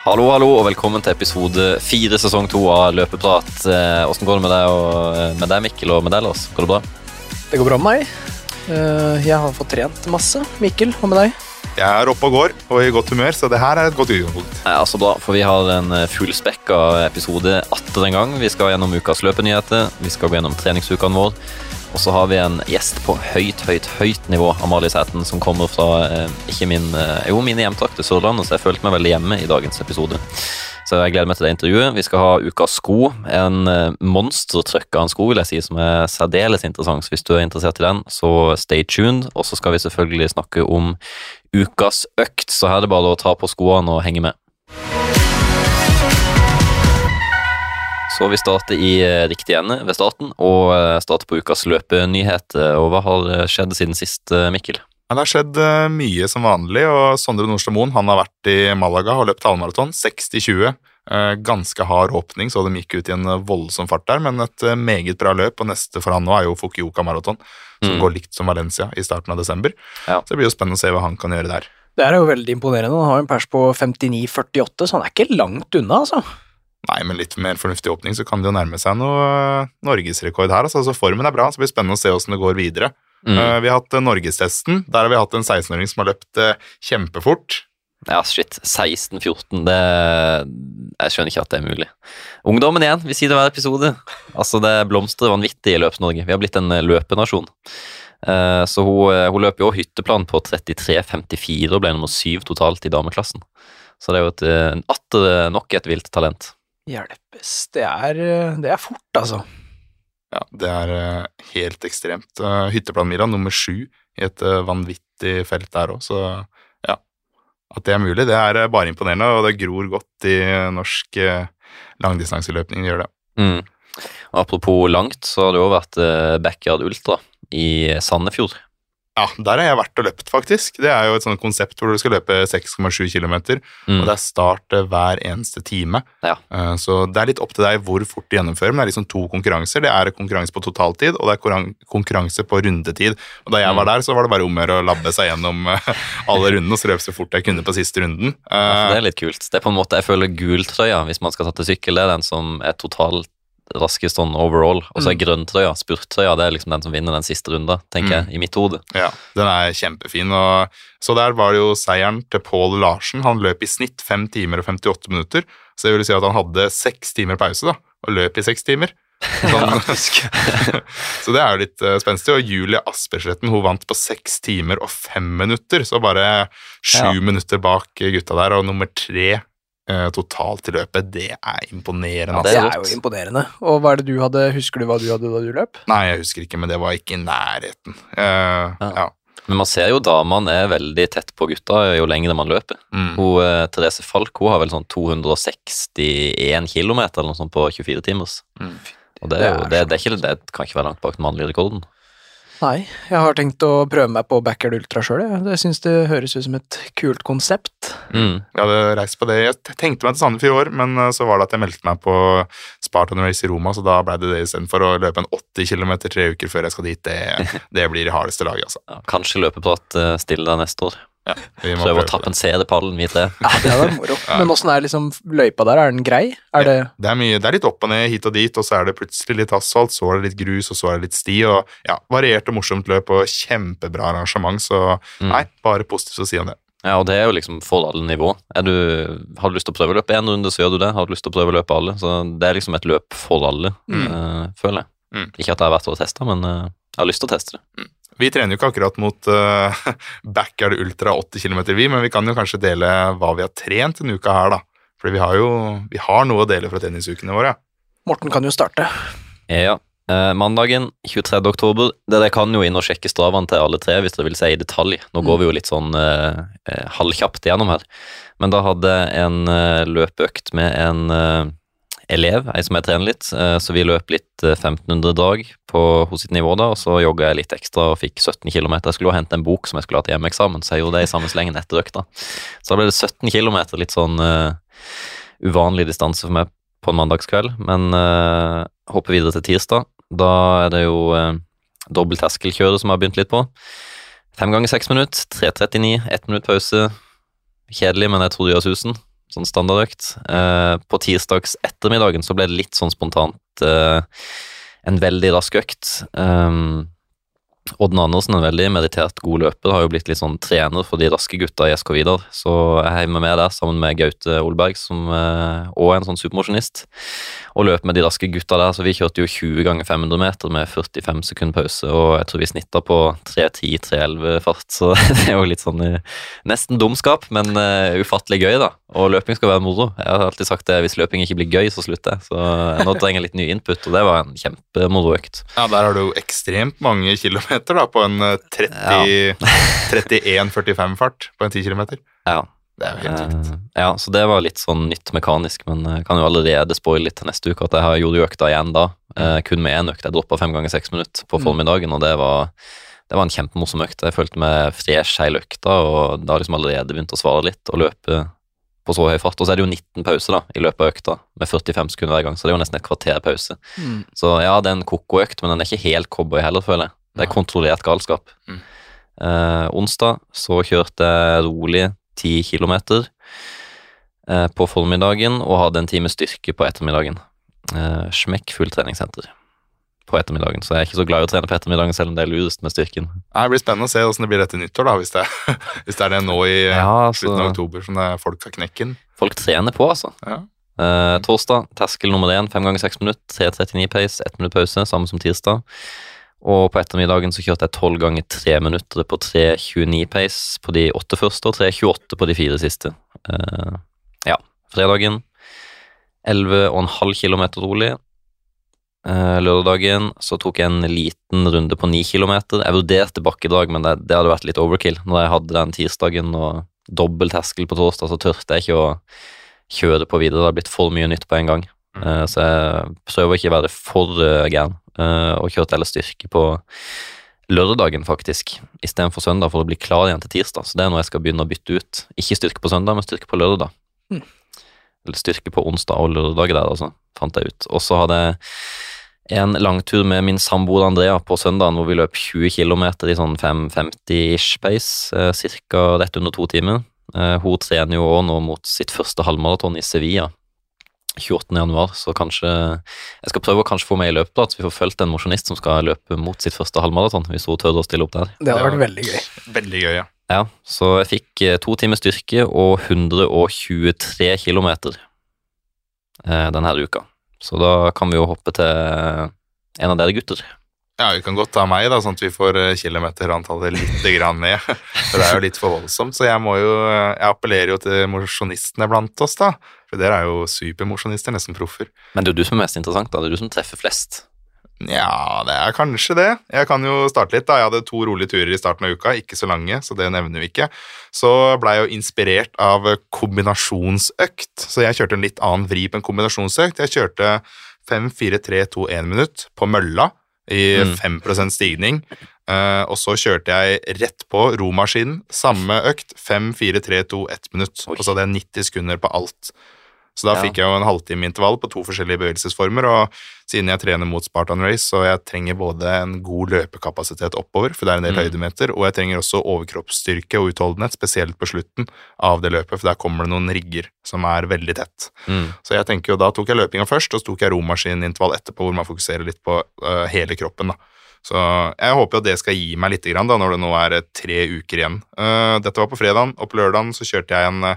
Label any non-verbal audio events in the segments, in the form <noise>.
Hallo, hallo, og velkommen til episode fire, sesong to av Løpeprat. Eh, Åssen går det med deg, og, eh, med deg, Mikkel, og med deg, Lars? Går det bra? Det går bra med meg. Eh, Jeg har fått trent masse. Mikkel, hva med deg? Jeg er oppe og går og i godt humør, så det her er et godt utgangspunkt. Ja, så bra, for vi har en eh, fullspekka episode atter en gang. Vi skal gjennom ukas løpenyheter, vi skal gå gjennom treningsukene våre. Og så har vi en gjest på høyt, høyt, høyt nivå, Amalie Sæten, som kommer fra eh, ikke min, eh, jo, mine hjemtrakter, Sørlandet, så jeg følte meg veldig hjemme i dagens episode. Så jeg gleder meg til det intervjuet. Vi skal ha ukas sko, en eh, monstertrøkk av en sko, vil jeg si, som er særdeles interessant. Så hvis du er interessert i den, så stay tuned. Og så skal vi selvfølgelig snakke om ukas økt, så her er det bare å ta på skoene og henge med. Så vi starter i eh, riktig ende ved starten, og eh, starter på ukas løpenyheter. Og hva har eh, skjedd siden sist, eh, Mikkel? Det har skjedd eh, mye som vanlig, og Sondre Nordstad Moen han har vært i Malaga og løpt halvmaraton. 60-20. Eh, Ganske hard åpning, så de gikk ut i en eh, voldsom fart der, men et eh, meget bra løp. Og neste for han nå er jo Fukuoka maraton, som Mm. går likt som Valencia i starten av desember. Ja. Så det blir jo spennende å se hva han kan gjøre der. Det er jo veldig imponerende. Han har en pers på 59,48, så han er ikke langt unna, altså. Nei, med litt mer fornuftig åpning så kan det jo nærme seg noe eh, norgesrekord her. Altså, så formen er bra, så det blir spennende å se hvordan det går videre. Mm. Eh, Vi har hatt eh, norgestesten. Der har vi hatt en 16-åring som har løpt kjempefort. Ja, shit. 16-14, det Jeg skjønner ikke at det er mulig. Ungdommen igjen, vi sier det hver episode. Altså, det blomstrer vanvittig i Løps-Norge. Vi har blitt en løpenasjon. Så hun, hun løper jo hytteplan på 33,54 og ble nummer syv totalt i dameklassen. Så det er jo et, atter nok et vilt talent. Hjelpes. Det er, eh, det er fort, altså. Ja, det er eh, helt ekstremt. Hytteplanmila Hytteplan-Mira nummer sju i et eh, vanvittig felt der òg, så ja. At det er mulig, det er eh, bare imponerende, og det gror godt i norsk langdistanseløpning. Det gjør det. Mm. Apropos langt, så har det jo vært eh, Backyard Ultra i Sandefjord. Ja, der har jeg vært og løpt, faktisk. Det er jo et sånt konsept hvor du skal løpe 6,7 km, Mm. og det er start eh, hver eneste time. Ja. Eh, Så det er litt opp til deg hvor fort du gjennomfører, men det er liksom to konkurranser. Det er konkurranse på totaltid, og det er konkurranse på rundetid. Og da jeg Mm. var der, så var det bare om å gjøre å labbe seg gjennom eh, <laughs> alle rundene, og så løp så fort jeg kunne på siste runden. Ja, det er litt kult. Det er på en måte, Jeg føler gultrøya, hvis man skal ta til sykkel, det er den som er totalt raskest sånn overall. Og så er grønntrøya, spurttrøya, det er liksom den som vinner den siste runda, tenker jeg, i mitt hode. Ja, den er kjempefin. Og, så der var det jo seieren til Pål Larsen. Han løp i snitt 5 timer og 58 minutter. Så det vil si at han hadde seks timer pause, da, og løp i seks timer. <laughs> Sånn, <laughs> så det er jo litt uh, spenstig. Og Julie Aspersletten hun vant på seks timer og fem minutter, så bare sju Ja. minutter bak gutta der, og nummer tre totalt i løpet. Det er imponerende. Ja, Det er jo imponerende. Og hva er det du hadde, husker du hva du hadde da du løp? Nei, jeg husker ikke, men det var ikke i nærheten. Uh, Ja. ja. Men man ser jo damene er veldig tett på gutta jo lenger man løper. Mm. Hun, eh, Therese Falk hun har vel sånn 261 km eller noe sånt på 24 timers. Mm. Og det, er jo, Det er det, det, er ikke, det kan ikke være langt bak den mannlige rekorden. Nei, jeg har tenkt å prøve meg på Backyard Ultra sjøl. Jeg syns det høres ut som et kult konsept. Mm. Jeg hadde reist på det. Jeg tenkte meg til Sandefjord i år, men eh, så var det at jeg meldte meg på Spartan Race i Roma, så da ble det det istedenfor å løpe en 80 km tre uker før jeg skal dit. Det, <laughs> det blir i hardeste laget, altså. Ja, kanskje løpeprat stille deg der neste år. Ja, Prøve å tapensere pallen, vi tre. Ja, det er moro. <laughs> Men åssen er liksom løypa der? Er den grei? Er det Det er, mye, det er litt opp og ned hit og dit, og så er det plutselig litt asfalt, så er det litt grus, og så er det litt sti, og ja, variert og morsomt løp og kjempebra arrangement, så Mm. nei, bare positivt å si om det. Ja, og det er jo liksom for alle nivå. Er du, har du lyst til å prøve å løpe én runde, så gjør du det. Har du lyst til å prøve å løpe alle, så det er liksom et løp for alle, Mm. eh, føler jeg. Mm. Ikke at jeg har vært og testa, men eh, jeg har lyst til å teste det. Vi trener jo ikke akkurat mot uh, <laughs> Backyard Ultra 80 km, vi, men vi kan jo kanskje dele hva vi har trent denne uka her, da. Fordi vi har jo vi har noe å dele fra tennisukene våre. Morten kan jo starte. Ja. Eh, mandagen 23. oktober. Dere kan jo inn og sjekke stravene til alle tre hvis dere vil se i detalj. Nå går vi jo litt sånn eh, eh, halvkjapt gjennom her. Men da hadde jeg en eh, løpeøkt med en eh, elev, ei som jeg trener litt. eh, så vi løp litt eh, 1500 drag på hos sitt nivå da, og så jogga jeg litt ekstra og fikk 17 km. Jeg skulle jo hente en bok som jeg skulle ha til hjemmeeksamen, så jeg gjorde det i samme slengen etter økta. Så da ble det 17 km, litt sånn uh, uvanlig distanse for meg på en mandagskveld, men uh, hopper videre til tirsdag. Da er det jo uh, dobbelt terskelkjøret som har begynt litt på. Fem ganger seks minutter, 3.39, ett minutt pause. Kjedelig, men jeg tror det gjør susen. Sånn standardøkt. Eh, på tirsdags ettermiddagen så ble det litt sånn spontant eh, en veldig rask økt. Um, Odden Andersen, en veldig meditert god løper, har jo blitt litt sånn trener for de raske gutta i SK Vidar. Så jeg heier med der sammen med Gaute Olberg, som eh, også er en sånn supermosjonist, og løp med de raske gutta der. Så vi kjørte jo 20 ganger 500 meter med 45 sekund pause, og jeg tror vi snitta på 3.10-3.11 fart, så <laughs> det er jo litt sånn eh, nesten dumskap, men uh, ufattelig gøy, da. Og løping skal være moro. Jeg har alltid sagt det, hvis løping ikke blir gøy, så slutter jeg. Så nå trenger jeg litt ny input, og det var en kjempemoro økt. Ja, der har du jo ekstremt mange kilometer da, på en 31-45 <laughs> fart på en 10 km. Ja. Det er jo helt sykt. Eh, ja, så det var litt sånn nytt mekanisk, men jeg kan jo allerede spoile litt til neste uke at jeg har gjorde økta igjen da, eh, kun med én økt. Jeg droppa fem ganger seks minutter på Mm. formiddagen, og det var, det var en kjempemorsom økt. Jeg følte meg fresh hele økta, og da har liksom allerede begynt å svare litt og løpe på så høy fart. Og så er det jo 19 pauser da, i løpet av økta, med 45 sekunder hver gang, så det er jo nesten et kvarter pause. Mm. Så ja, det er en koko økt, men den er ikke helt cowboy heller, føler jeg. Det er kontrollert galskap. Mm. Eh, onsdag så kjørte jeg rolig 10 kilometer eh, på formiddagen og hadde en time styrke på ettermiddagen. Eh, smekk full treningssenter på ettermiddagen, så jeg er ikke så glad i å trene på ettermiddagen, selv om det er lurest med styrken. Det blir spennende å se hvordan det blir etter nyttår, da, hvis det, <laughs> hvis det er det nå i Ja, slutten av oktober som det er folk har knekken. folk trener på, altså. Ja. Eh, torsdag, terskel nummer én, fem ganger seks minutt, 3.39 pace, ett minutt pause, samme som tirsdag. Og på ettermiddagen så kjørte jeg tolv ganger tre minutter på 3.29 pace på de åtte første, og 3.28 på de fire siste. Uh, ja, fredagen 11,5 km rolig. Uh, lørdagen så tok jeg en liten runde på 9 km. Jeg vurderte bakkedrag, men det, det hadde vært litt overkill. Når jeg hadde den tirsdagen og dobbel terskel på torsdag, så turte jeg ikke å kjøre på videre. Det hadde blitt for mye nytt på en gang. Eh, så jeg prøver ikke å være for uh, gæren, uh, og kjørte heller styrke på lørdagen, faktisk, istedenfor søndag, for å bli klar igjen til tirsdag. Så det er noe jeg skal begynne å bytte ut. Ikke styrke på søndag, men styrke på lørdag. Mm. Eller styrke på onsdag og lørdag der, altså, fant jeg ut. Og så hadde jeg en langtur med min samboer Andrea på søndagen, hvor vi løp 20 km i sånn 5.50-ish pace, cirka rett under to timer. Hun trener jo også nå mot sitt første halvmaraton i Sevilla 28. januar, så kanskje Jeg skal prøve å kanskje få med i løpet, da, at vi får fulgt en mosjonist som skal løpe mot sitt første halvmaraton, hvis hun tør å stille opp der. Det hadde vært veldig gøy. Veldig gøy, ja. Ja, så jeg fikk eh, to timer styrke og 123 kilometer eh, denne uka. Så da kan vi jo hoppe til en av dere gutter. Ja, Vi kan godt ta meg, da, sånn at vi får eh, kilometerantallet litt <laughs> grann ned. For det er jo litt for voldsomt. Så jeg må jo Jeg appellerer jo til mosjonistene blant oss, da. For dere er jo supermosjonister, nesten proffer. Men det er jo du som er mest interessant, da. Det er du som treffer flest. Nja, det er kanskje det. Jeg kan jo starte litt, da. Jeg hadde to rolige turer i starten av uka, ikke så lange, så det nevner vi ikke. Så blei jeg jo inspirert av kombinasjonsøkt, så jeg kjørte en litt annen vri på en kombinasjonsøkt. Jeg kjørte 5-4-3-2-1 minutt på mølla i Mm. 5% stigning. Uh, og så kjørte jeg rett på romaskinen, samme økt, 5-4-3-2-1 minutt. Oi. Og så hadde jeg 90 sekunder på alt. Så da Ja. fikk jeg jo en halvtime intervall på to forskjellige bevegelsesformer, og siden jeg trener mot Spartan Race, så jeg trenger både en god løpekapasitet oppover, for det er en del Mm. høydemeter, og jeg trenger også overkroppsstyrke og utholdenhet, spesielt på slutten av det løpet, for der kommer det noen rigger som er veldig tett. Mm. Så jeg tenker jo, da tok jeg løpinga først, og så tok jeg romaskinintervall etterpå, hvor man fokuserer litt på uh, hele kroppen, da. Så jeg håper jo det skal gi meg litt, da, når det nå er eh, tre uker igjen. Uh, dette var på fredagen, og på lørdagen så kjørte jeg en eh,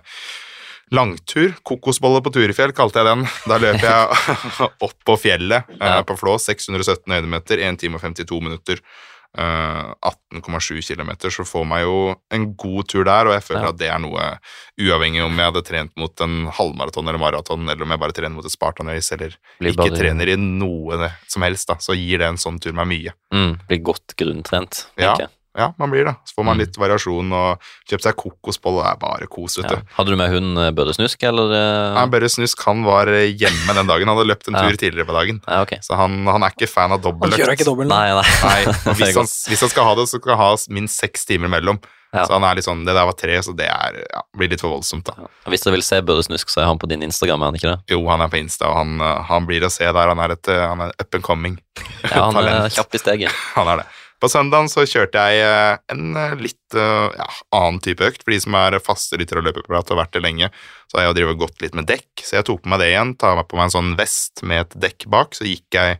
langtur. Kokosbolle på Turefjell kalte jeg den. Da løp jeg <laughs> opp på fjellet eh, Ja. på Flå, 617 høydemeter, 1 time og 52 minutter. eh, 18,7 km, så får meg jo en god tur der, og jeg føler Ja. at det er noe uavhengig om jeg hadde trent mot en halvmaraton eller maraton, eller om jeg bare trener mot et Spartan Race, eller ikke trener i noe som helst, da, så gir det en sånn tur meg mye. Mm. Blir godt grunntrent, Ja. jeg. Ja, man blir det. Så får man Mm. litt variasjon, og kjøpt seg kokosboll. det er bare kos, vet Ja. du. Hadde du med hund Børre Snusk, eller? Nei, Børre Snusk han var eh, hjemme den dagen, han hadde løpt en Ja. tur tidligere på dagen. Ja, okay. Så han, han er ikke fan av Han kjører ikke dobbel. Nei, nei. <laughs> Nei, <laughs> hvis, han, hvis han skal ha det, så skal han ha minst seks timer mellom. Ja. Så han er litt sånn, det der var tre, så det er, ja, blir litt for voldsomt da. Ja. Hvis dere vil se Bøddesnusk, så er han på din Instagram, er han ikke det? Jo, han er på Insta, og han, eh, han blir å se der, han er et eh, han er up and coming. Ja, han er <laughs> kjapp i steget. Han er det. På søndagen så kjørte jeg eh, en eh, litt eh, ja, annen type økt. For de som er faste lyttere og løpeprat og har vært det lenge, så har jeg drevet gått litt med dekk. Så jeg tok på meg det igjen, tar på meg en sånn vest med et dekk bak. Så gikk jeg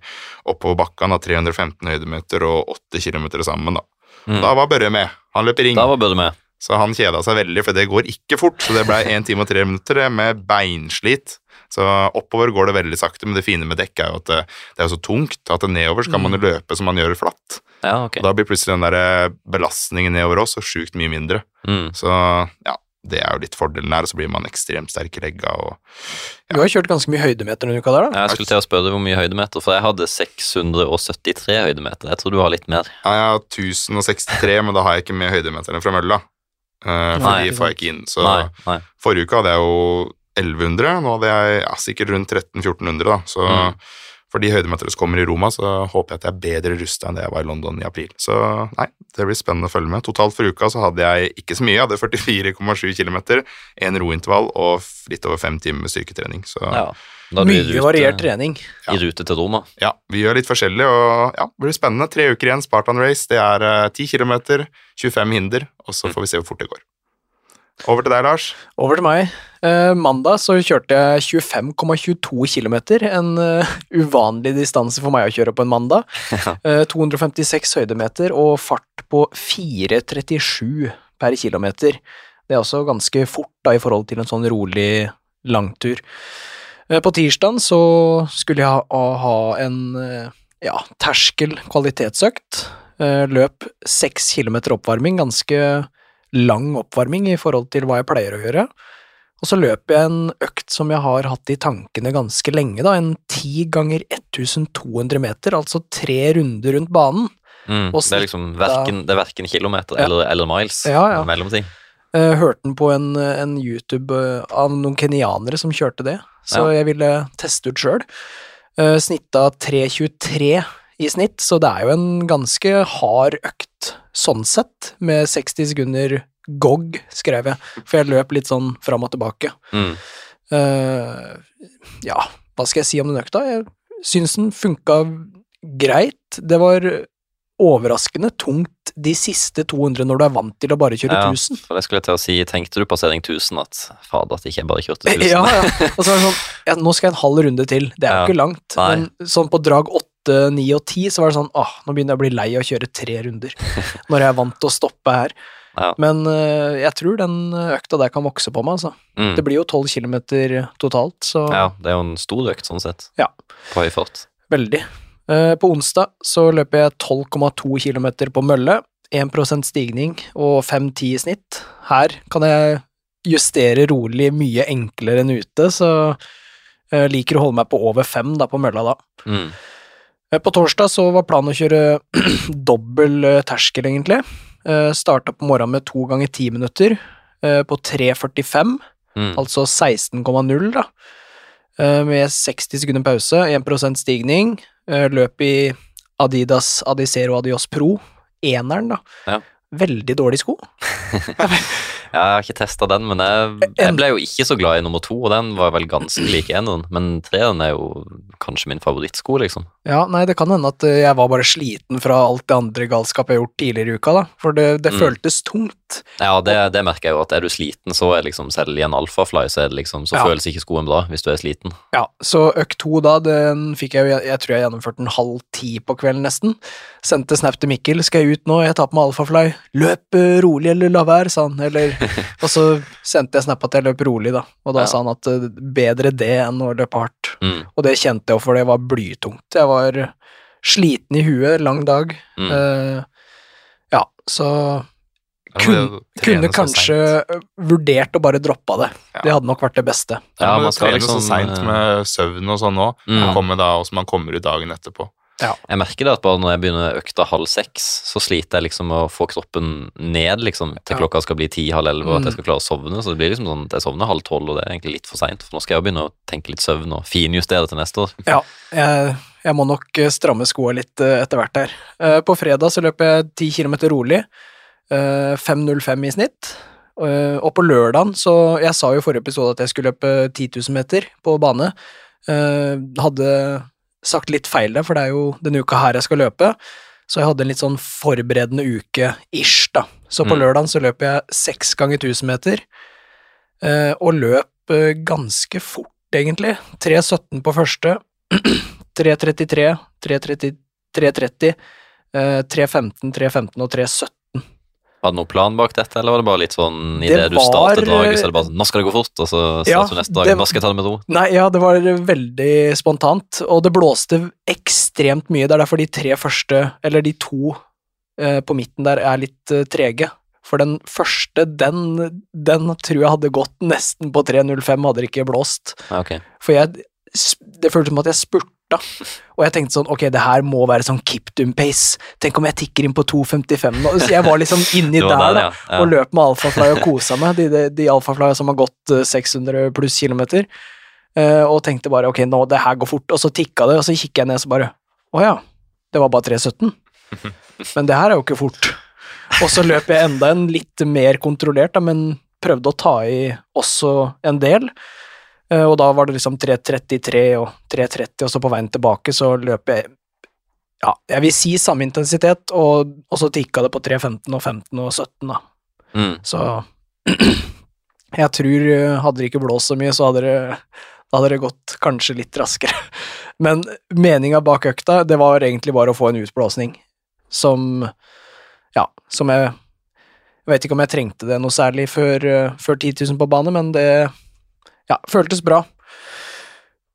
oppover bakken av 315 høydemeter og 8 km sammen, da. Mm. Da var Børre med. Han løp i ring. Da var Børre med. Så han kjeda seg veldig, for det går ikke fort. Så det ble 1 time og 3 minutter med beinslit. Så oppover går det veldig sakte, men det fine med dekk er jo at det, er så tungt at nedover skal man jo løpe som man gjør flatt. Ja, okay. Og da blir plutselig den der eh, belastningen nedover oss, og sjukt mye mindre. Mm. Så ja, det er jo litt fordelen her, og så blir man ekstremt sterk i legga og Du har kjørt ganske mye høydemeter denne uka der, da. Jeg skulle til å spørre deg hvor mye høydemeter, for jeg hadde 673 høydemeter. Jeg tror du har litt mer. Ja, jeg har 1063, men da har jeg ikke med høydemeterne fra mølla. Uh, for de får jeg ikke inn. Så Nei, nei. forrige uke hadde jeg jo 1100, nå hadde jeg ja, sikkert rundt 1300-1400, da. Så Mm. For de høydemeterne som kommer i Roma, så håper jeg at jeg er bedre rusta enn det jeg var i London i april. Så nei, det blir spennende å følge med. Totalt for uka så hadde jeg ikke så mye, jeg hadde 44,7 km, en rointervall og litt over fem timer med styrketrening. Så ja. Ja. Da Mye rute- variert trening. I rute til Roma. Ja, vi gjør litt forskjellig, og ja, det blir spennende. Tre uker igjen, Spartan Race. Det er eh, 10 km, 25 hinder, og så får vi se hvor fort det går. Over til deg, Lars. Over til meg. Eh, mandag så kjørte jeg 25,22 km, en uh, uvanlig distanse for meg å kjøre på en mandag. Eh, 256 høydemeter og fart på 4,37 per kilometer. Det er også ganske fort da i forhold til en sånn rolig langtur. På tirsdagen så skulle jeg ha, ha en ja, terskel kvalitetsøkt. Eh, løp 6 km oppvarming, ganske lang oppvarming i forhold til hva jeg pleier å gjøre. Og så løper jeg en økt som jeg har hatt i tankene ganske lenge, da, en 10 ganger 1200 meter, altså tre runder rundt banen. Mm. Det er liksom verken, det er verken kilometer Ja. eller, eller miles. Ja, ja. Mellomting. Eh, hørte den på en, en YouTube eh, av noen kenyanere som kjørte det, så jeg ville teste ut sjøl. Uh, snitta 3.23 i snitt, så det er jo en ganske hard økt sånn sett, med 60 sekunder gog, skrev jeg, for jeg løp litt sånn fram og tilbake. Mm. Uh, ja, hva skal jeg si om den økta? Jeg syns den funka greit. Det var overraskende tungt de siste 200 når du er vant til å bare kjøre Ja, 1000. for det skulle jeg til å si, tenkte du på passering 1000 at fader, at ikke jeg bare kjørte 1000? <laughs> Ja, ja. Og så var det sånn, ja, nå skal jeg en halv runde til. Det er jo Ja. ikke langt. Nei. Men sånn på drag 8, 9 og 10 så var det sånn, åh, nå begynner jeg å bli lei av å kjøre tre runder. <laughs> Når jeg er vant til å stoppe her. Ja. Men uh, jeg tror den økta der kan vokse på meg, altså. Mm. Det blir jo 12 kilometer totalt, så ja, det er jo en stor økt sånn sett. Ja. På høy fart. Veldig. Eh, På onsdag så løper jeg 12,2 km på mølle, 1% stigning og 5,10 i snitt. Her kan jeg justere rolig mye enklere enn ute, så jeg liker å holde meg på over 5 da, på mølla da. Mm. Eh, På torsdag så var planen å kjøre <clears throat> dobbel eh, terskel, egentlig. Starta på morgenen med to ganger ti minutter, på 3,45 Mm. altså 16,0 da, med 60 sekunder pause, 1% stigning, eh, løp i Adidas Adicero Adios Pro, eneren da. Ja. Veldig dårlig sko. <laughs> <laughs> Jeg har ikke testa den, men jeg, jeg ble jo ikke så glad i nummer to, og den var vel ganske lik eneren. Men treeren er jo kanskje min favorittsko, liksom. Ja, nei, det kan hende at eh, jeg var bare sliten fra alt det andre galskapet jeg har gjort tidligere i uka, da, for det, det Mm. føltes tungt. Ja, det, det merker jeg jo, at er du sliten, så er liksom selv i en alfafly, så det liksom, så Ja. føles ikke skoen bra hvis du er sliten. Ja, så økt to da, den fikk jeg jo, jeg, jeg tror jeg gjennomførte den halv ti på kvelden nesten. Sendte snap til Mikkel, skal jeg ut nå, jeg tar på meg alfafly. Løp eh, rolig eller la være, sa han, eller, <laughs> og så sendte jeg snap at jeg løp rolig da, og da Ja. sa han at eh, bedre det enn å løpe hardt. Mm. Og det kjente jeg jo, for det var blytungt. Jeg var sliten i huet, lang dag. Mm. Uh, ja, så kun, trene kunne kanskje vurdert å bare droppe det. Ja. Det hadde nok vært det beste. Ja, man skal liksom, så liksom, seint eh, med søvn og sånn òg. Mm. Komme da, og så man kommer ut dagen etterpå. Jeg merker det at bare når jeg begynner økta halv seks, så sliter jeg liksom å få kroppen ned liksom, til Ja. klokka skal bli ti, halv elleve, og at jeg Mm. skal klare å sovne. Så det blir liksom sånn at jeg sovner halv tolv, og det er egentlig litt for seint. For nå skal jeg jo begynne å tenke litt søvn og finjustere til neste år. Ja, jeg, jeg må nok eh, stramme skoa litt eh, etter hvert her. Eh, På fredag så løper jeg ti kilometer rolig, eh, 5.05 i snitt. Og på lørdagen så Jeg sa jo i forrige episode at jeg skulle løpe 10 000 meter på bane. Hadde sagt litt feil der, for det er jo denne uka her jeg skal løpe. Så jeg hadde en litt sånn forberedende uke ish, da. Så på Mm. lørdagen så løp jeg seks ganger 1000 meter, eh, og løp eh, ganske fort, egentlig. 3.17 på første, 3.33, 3.30, 3.30, eh, 3.15, 3.15 og 3.17. Var det noen plan bak dette, eller var det bare litt sånn Det idet du startet dagen, så er det bare sånn Nå skal det gå fort, og så Ja, starter du neste dag. det- Nå skal jeg ta det med ro. Nei, ja, det var veldig spontant, og det blåste ekstremt mye. Det er derfor de tre første, eller de to eh, på midten der, er litt eh, trege. For den første, den, den tror jeg hadde gått nesten på 3.05, hadde det ikke blåst. Okay. ok. For jeg, det føltes som at jeg spurta, og jeg tenkte sånn, ok, det her må være sånn Kiptum pace. Tenk om jeg tikker inn på 2.55 nå. Så jeg var liksom inni <laughs> var der, der da ja. Ja. og løp med alfafly og kosa meg, de, de, de alfaflyene som har gått eh, 600 pluss kilometer, eh, og tenkte bare ok, nå, det her går fort, og så tikka det, og så kikker jeg ned, så bare å ja, det var bare 317. <laughs> Men det her er jo ikke fort. Og så løp jeg enda en litt mer kontrollert, da, men prøvde å ta i også en del. Eh, Og da var det liksom 3.33 og 3.30, og så på veien tilbake så løp jeg ja, jeg vil si samme intensitet, og, og så tikka det på 3.15 og 15 og 17, da. Mm. Så <clears throat> jeg tror eh, hadde det ikke blåst så mye, så hadde det, hadde det gått kanskje litt raskere. <laughs> Men meninga bak økta, det var egentlig bare å få en utblåsning som Ja, som jeg Jeg vet ikke om jeg trengte det noe særlig før, eh, før 10 000 på bane, men det ja, føltes bra.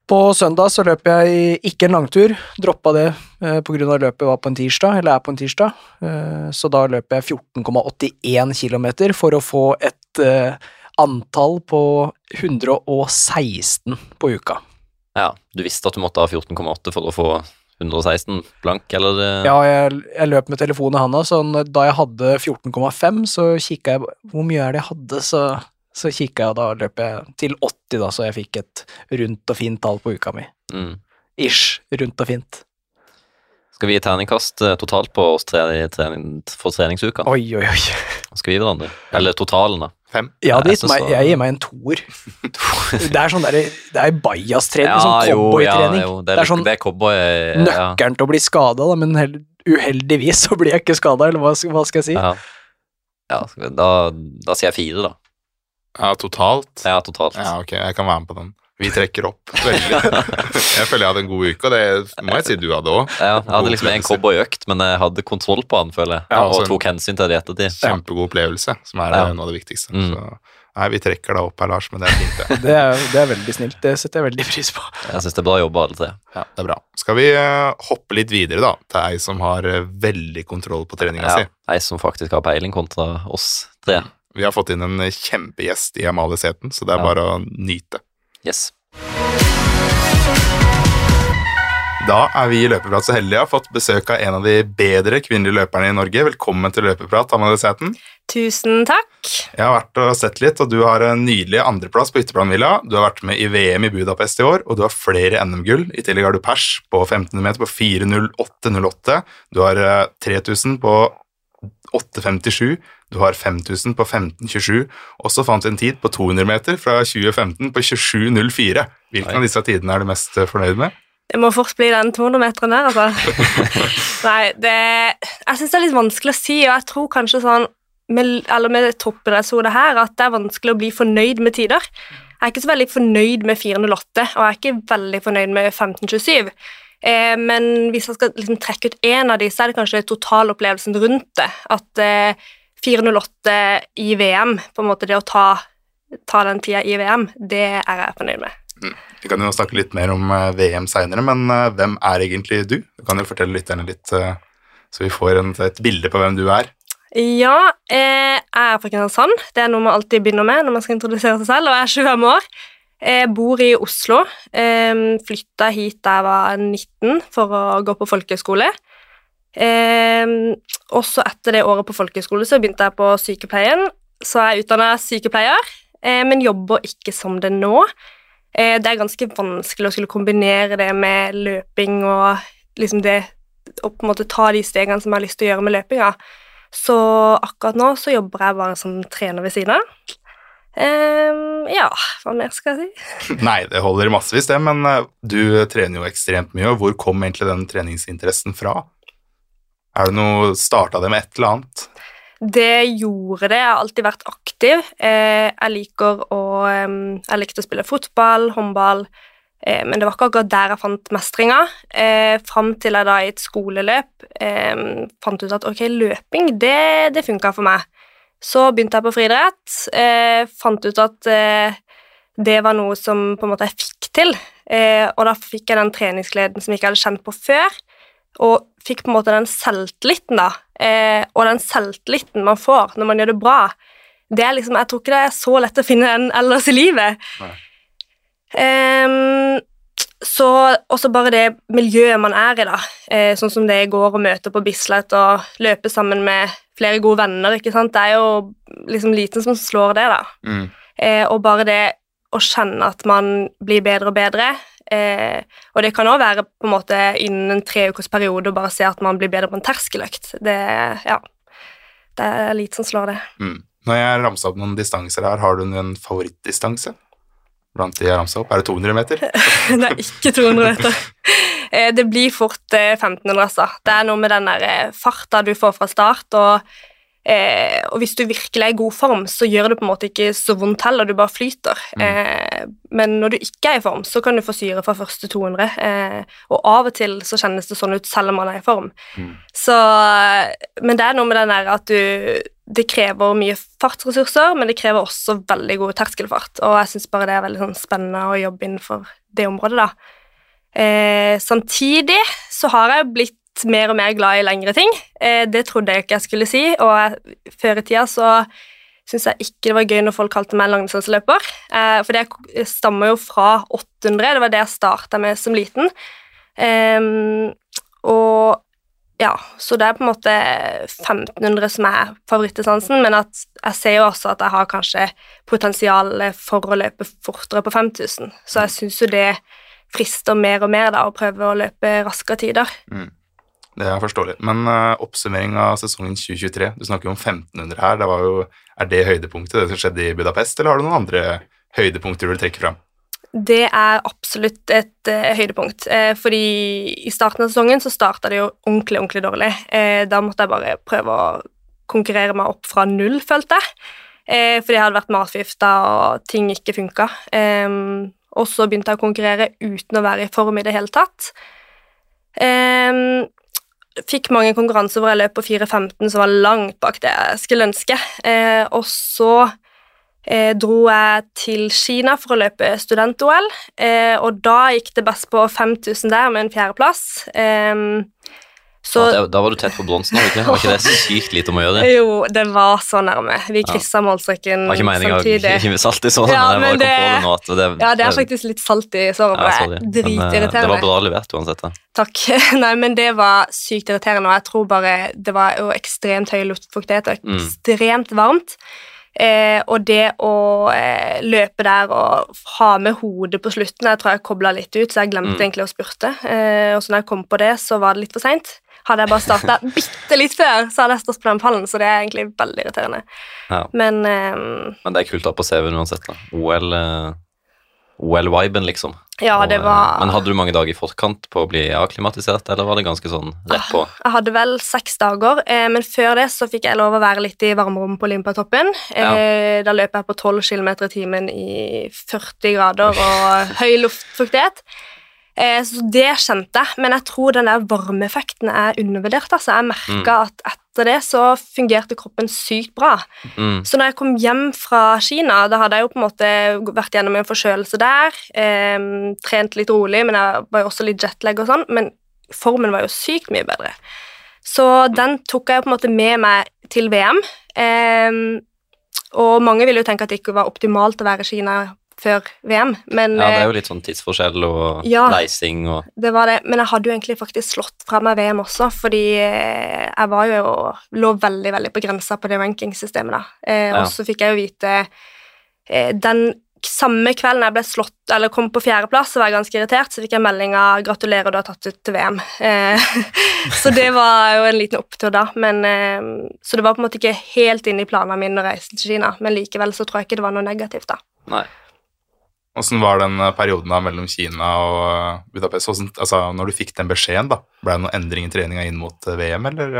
På søndag så løp jeg ikke en langtur, droppa det eh, på av løpet var på en tirsdag, eller er på en tirsdag, eh, så da løp jeg 14,81 km for å få et eh, antall på 116 på uka. ja. Du visste at du måtte ha 14,8 for å få 116 blank, eller? Ja, jeg, jeg løp med telefonen i handa, så da jeg hadde 14,5, så kikka jeg Hvor mye er det jeg hadde? Så, så kikka jeg, og da løp jeg til 80, da, så jeg fikk et rundt og fint tall på uka mi. Mm. Ish, rundt og fint. Skal vi gi terningkast eh, totalt på oss tre, trening, for treningsuka? Oi, oi, oi. Skal vi gi hverandre? Eller totalen, da? Fem. Gitt jeg meg, jeg gir meg en toer. <laughs> Det er sånn der, det er bajastrening, Ja, sånn cowboytrening. Ja, det, Det er er litt- sånn det er cowboy ja. Nøkkelen til å bli skada, da, men hel- uheldigvis så blir jeg ikke skada, eller hva, hva skal jeg si? Ja. ja da, da sier jeg fire, da. Ja, totalt. Ja, totalt. Ja, ok, jeg kan være med på den. Vi trekker opp <laughs> veldig. Jeg føler jeg hadde en god uke, og det må jeg si du hadde òg. Ja, jeg hadde liksom en cowboyøkt, men jeg hadde kontroll på den, føler jeg. Ja, og altså- tok hensyn til det i ettertid. Kjempegod opplevelse, som er Ja. noe av det viktigste. Mm. Så, nei, vi trekker deg opp her, Lars, men det er fint, det. <laughs> Det er, det er veldig snilt, det setter jeg veldig pris på. Jeg syns det er bra jobba, alle tre. Ja, det er bra. Skal vi eh, hoppe litt videre, da, til ei som har eh, veldig kontroll på treninga Ja, si? Ei som faktisk har peiling kontra oss tre. Vi har fått inn en eh, kjempegjest i Amalie Seten, så det er Ja. bare å nyte. Yes. Da er vi i Løpeprat så heldige å ha fått besøk av en av de bedre kvinnelige løperne i Norge. Velkommen til Løpeprat, Amalie Sæthen. Tusen takk. Jeg har vært og sett litt, og du har en nydelig andreplass på Ytterplanvilla. Du har vært med i VM i Budapest i år, og du har flere NM-gull. I tillegg har du pers på 1500 meter på 4.08,08. Du har eh, 3000 på 8.57. Du har 5000 på 15.27, og så fant du en tid på 200 meter fra 2015 på 27.04. Hvilken Oi. av disse tidene er du mest eh, fornøyd med? Det må fort bli den 200-meteren der, altså. <laughs> Nei, det Jeg syns det er litt vanskelig å si, og jeg tror kanskje sånn med, eller med toppidrettshodet her at det er vanskelig å bli fornøyd med tider. Jeg er ikke så veldig fornøyd med 408, og jeg er ikke veldig fornøyd med 1527. Eh, men hvis jeg skal liksom trekke ut én av de, så er det kanskje totalopplevelsen rundt det. At eh, 408 i VM, på en måte det å ta, ta den tida i VM, det er jeg fornøyd med. Vi kan jo snakke litt mer om eh, VM seinere, men eh, hvem er egentlig du? Du kan jo fortelle lytterne litt, eh, så vi får en, et bilde på hvem du er. Ja, jeg er fra Kristiansand. Det er noe man alltid begynner med når man skal introdusere seg selv, og jeg er 25 år. Jeg bor i Oslo. Flytta hit da jeg var 19 for å gå på folkehøyskole. Eh, også etter det året på folkehøyskole så begynte jeg på sykepleien. Så jeg er utdanna sykepleier, eh, men jobber ikke som det nå. Eh, det er ganske vanskelig å skulle kombinere det med løping og liksom det å på en måte ta de stegene som jeg har lyst til å gjøre med løpinga. Så akkurat nå så jobber jeg bare som trener ved siden av. Um, ja, hva mer skal jeg si? <laughs> <laughs> Nei, det holder massevis, det, men eh, du trener jo ekstremt mye, og hvor kom egentlig den treningsinteressen fra? Er det noe Starta det med et eller annet? Det gjorde det. Jeg har alltid vært aktiv. Eh, jeg liker å Jeg likte å spille fotball, håndball, eh, men det var ikke akkurat der jeg fant mestringa. Eh, Fram til jeg da i et skoleløp fant ut at ok, løping, det, det funka for meg. Så begynte jeg på friidrett. Fant ut at det var noe som på en måte jeg fikk til. Og da fikk jeg den treningsgleden som jeg ikke hadde kjent på før. Og fikk på en måte den selvtilliten, da. Eh, og den selvtilliten man får når man gjør det bra, det er liksom Jeg tror ikke det er så lett å finne den ellers i livet. Ehm, så også bare det miljøet man er i, da. Eh, sånn som det i går å møte på Bislett og løpe sammen med flere gode venner, ikke sant. Det er jo liksom liten som slår det, da. Mm. Eh, og bare det å kjenne at man blir bedre og bedre. Eh, og det kan òg være på en måte innen en tre ukers periode å bare se at man blir bedre på en terskeløkt. Det, ja, det er lite som slår det. Mm. Når jeg ramsa opp noen distanser her, har du en favorittdistanse? Blant de jeg ramsa opp? Er det 200 meter? <laughs> det er ikke 200 meter. Eh, Det blir fort eh, 1500, altså. Det er noe med den der eh, farta du får fra start, og, eh, og hvis du virkelig er i god form, så gjør det på en måte ikke så vondt heller, du bare flyter. Eh, men når du ikke er i form, så kan du få syre fra første 200, eh, og av og til så kjennes det sånn ut selv om man er i form. Mm. Så, men det er noe med den der at du det krever mye fartsressurser, men det krever også veldig god terskelfart. Og jeg syns bare det er veldig sånn spennende å jobbe innenfor det området, da. Eh, samtidig så har jeg blitt mer og mer glad i lengre ting. Eh, det trodde jeg ikke jeg skulle si, og før i tida så syns jeg ikke det var gøy når folk kalte meg langdistanseløper. Eh, for det stammer jo fra 800, det var det jeg starta med som liten. Eh, og ja, så det er på en måte 1500 som er favorittdistansen, men at jeg ser jo også at jeg har kanskje potensial for å løpe fortere på 5000, så jeg syns jo det frister mer og mer da, å prøve å løpe raskere tider. Mm. Det er forståelig. Men uh, oppsummering av sesongen 2023, du snakker jo om 1500 her. Det var jo, er det høydepunktet, det som skjedde i Budapest, eller har du noen andre høydepunkter du vil trekke fram? Det er absolutt et uh, høydepunkt, eh, fordi i starten av sesongen så starta det jo ordentlig, ordentlig dårlig. Eh, da måtte jeg bare prøve å konkurrere meg opp fra null, følte jeg. Eh, fordi jeg hadde vært matforgifta og ting ikke funka. Eh, og så begynte jeg å konkurrere uten å være i form i det hele tatt. Fikk mange konkurranser hvor jeg løp på 4.15, som var langt bak det jeg skulle ønske. Eh, og så eh, dro jeg til Kina for å løpe student-OL, eh, og da gikk det best på 5000 der med en fjerdeplass. Eh, så Ja, da var du tett på bronsen, var ikke? Var ikke det <laughs> sykt lite om å gjøre? Det Jo, det var så nærme. Vi kryssa målstreken var ikke meninga å samtidig. hive salt i såret, Ja, men men det- nå. Det, Ja, det er faktisk litt salt i såret Ja, det. sorry. er Men, eh, Dritirriterende. Det var bra levert uansett. da. Takk. <laughs> Nei, men det var sykt irriterende, og jeg tror bare det var jo ekstremt høy luftfuktighet og Mm. ekstremt varmt. Eh, og det å eh, løpe der og ha med hodet på slutten Jeg tror jeg kobla litt ut, så jeg glemte Mm. egentlig å spurte. Eh, og så når jeg kom på det, så var det litt for seint. Hadde jeg bare starta bitte litt før, så hadde jeg stått på den pallen, så det er egentlig veldig irriterende. Ja. Men um, Men det er kult å ha på CV-en uansett. da. OL, eh, OL-viben, liksom. ja, det eh, var Men hadde du mange dager i forkant på å bli akklimatisert, eller var det ganske sånn rett på? Jeg hadde vel seks dager, eh, men før det så fikk jeg lov å være litt i varmerommet på Olympiatoppen. Eh, Da løp jeg på 12 km i timen i 40 grader og høy luftfuktighet. Eh, så det kjente jeg, men jeg tror den der varmeeffekten er undervurdert. Altså. Jeg merka at etter det så fungerte kroppen sykt bra. Mm. Så når jeg kom hjem fra Kina, da hadde jeg jo på en måte vært gjennom en forkjølelse der, eh, trent litt rolig, men jeg var jo også litt jetlag og sånn, men formen var jo sykt mye bedre. Så den tok jeg på en måte med meg til VM, eh, og mange ville jo tenke at det ikke var optimalt å være i Kina før VM, men Ja, det eh, er jo litt sånn tidsforskjell og Ja. leising og det var det, men jeg hadde jo egentlig faktisk slått fra meg VM også, fordi eh, jeg var jo lå veldig, veldig på grensa på det rankingsystemet da. Eh, Ja. Og så fikk jeg jo vite eh, den samme kvelden jeg ble slått, eller kom på fjerdeplass, så var ganske irritert, så fikk jeg melding av 'gratulerer, du har tatt ut til VM'. Eh, <laughs> så det var jo en liten opptur da, men eh, Så det var på en måte ikke helt inne i planene mine å reise til Kina, men likevel så tror jeg ikke det var noe negativt, da. Nei. Åssen var den eh, perioden da mellom Kina og eh, Budapest? Hvordan, altså, når du fikk den beskjeden, da, ble det noen endring i treninga inn mot eh, VM, eller?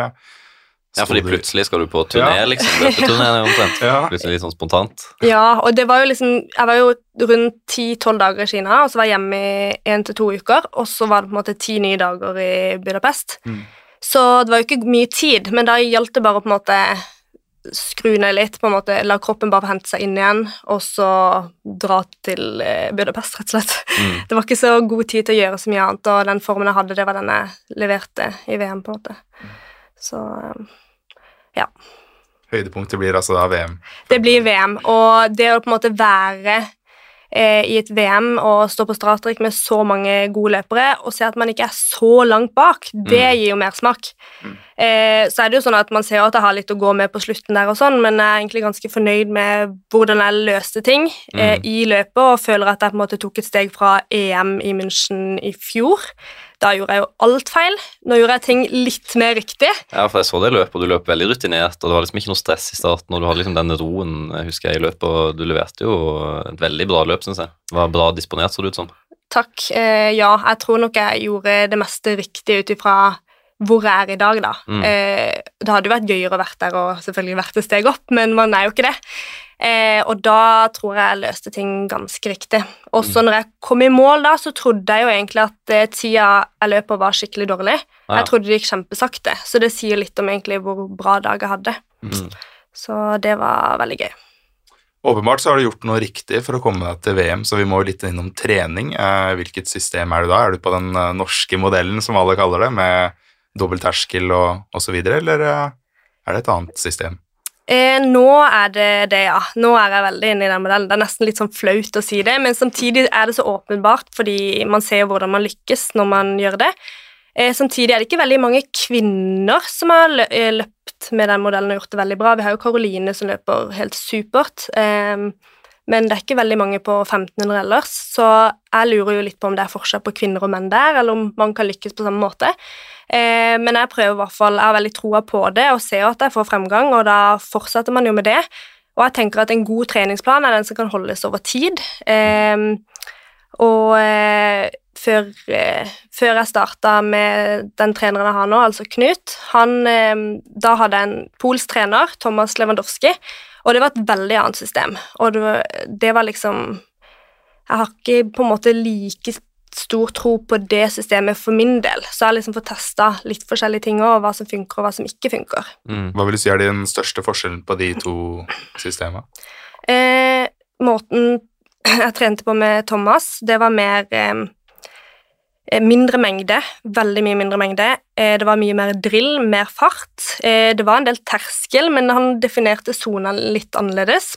Ja, fordi plutselig skal du på turné, Ja. liksom. Løpeturné omtrent. <laughs> Ja. Plutselig litt sånn spontant. Ja, og det var jo liksom Jeg var jo rundt 10-12 dager i Kina, og så var jeg hjemme i én til to uker, og så var det på en måte ti nye dager i Budapest. Mm. Så det var jo ikke mye tid, men da gjaldt det bare å på en måte skru ned litt, på en måte la kroppen bare hente seg inn igjen, og så dra til eh, Budapest, rett og slett. Mm. <laughs> Det var ikke så god tid til å gjøre så mye annet, og den formen jeg hadde, det var den jeg leverte i VM, på en måte. Så ja. Høydepunktet blir altså da VM. det blir VM, og det å på en måte være eh, i et VM og stå på startstrek med så mange gode løpere og se at man ikke er så langt bak, det Mm. gir jo mersmak. Mm. Eh, så er det jo sånn at man ser at jeg har litt å gå med på slutten der og sånn, men jeg er egentlig ganske fornøyd med hvordan jeg løste ting eh, Mm. i løpet, og føler at jeg på en måte tok et steg fra EM i München i fjor. Da gjorde jeg jo alt feil. Nå gjorde jeg ting litt mer riktig. Ja, for jeg så det løpet, og du løp veldig rutinert, og det var liksom ikke noe stress i starten, og du hadde liksom den roen, jeg husker jeg, i løpet, og du leverte jo et veldig bra løp, synes jeg. Det var bra disponert, så det ut som. Takk. Eh, ja, jeg tror nok jeg gjorde det meste riktig ut ifra hvor jeg er i dag, da. Mm. Eh, det hadde jo vært gøyere å vært der og selvfølgelig vært et steg opp, men man er jo ikke det. Eh, og da tror jeg jeg løste ting ganske riktig. Og så når jeg kom i mål da, så trodde jeg jo egentlig at eh, tida jeg løp på var skikkelig dårlig. Ja. Jeg trodde det gikk kjempesakte, så det sier litt om egentlig hvor bra dag jeg hadde. Mm. Så det var veldig gøy. Åpenbart så har du gjort noe riktig for å komme deg til VM, så vi må litt innom trening. Eh, hvilket system er du da? Er du på den eh, norske modellen, som alle kaller det, med dobbel terskel og osv., eller eh, er det et annet system? Eh, nå er det det, ja. Nå er jeg veldig inne i den modellen. Det er nesten litt sånn flaut å si det, men samtidig er det så åpenbart, fordi man ser jo hvordan man lykkes når man gjør det. Eh, samtidig er det ikke veldig mange kvinner som har eh, løpt med den modellen og gjort det veldig bra. Vi har jo Karoline som løper helt supert, eh, men det er ikke veldig mange på 1500 ellers, så jeg lurer jo litt på om det er forskjell på kvinner og menn der, eller om man kan lykkes på samme måte. Eh, men jeg prøver i hvert fall, jeg har veldig troa på det og ser at jeg får fremgang, og da fortsetter man jo med det. Og jeg tenker at en god treningsplan er den som kan holdes over tid. Eh, og eh, før, eh, før jeg starta med den treneren jeg har nå, altså Knut, han, eh, da hadde jeg en polsk trener, Thomas Lewandowski, og det var et veldig annet system. Og det var, det var liksom Jeg har ikke på en måte like stor tro på det systemet for min del, så jeg har liksom fått testa litt forskjellige ting òg, hva som funker og hva som ikke funker. Mm. Hva vil du si er den største forskjellen på de to systemene? Eh, måten jeg trente på med Thomas, det var mer eh, eh, mindre mengde, veldig mye mindre mengde. Eh, det var mye mer drill, mer fart. Eh, det var en del terskel, men han definerte sona litt annerledes.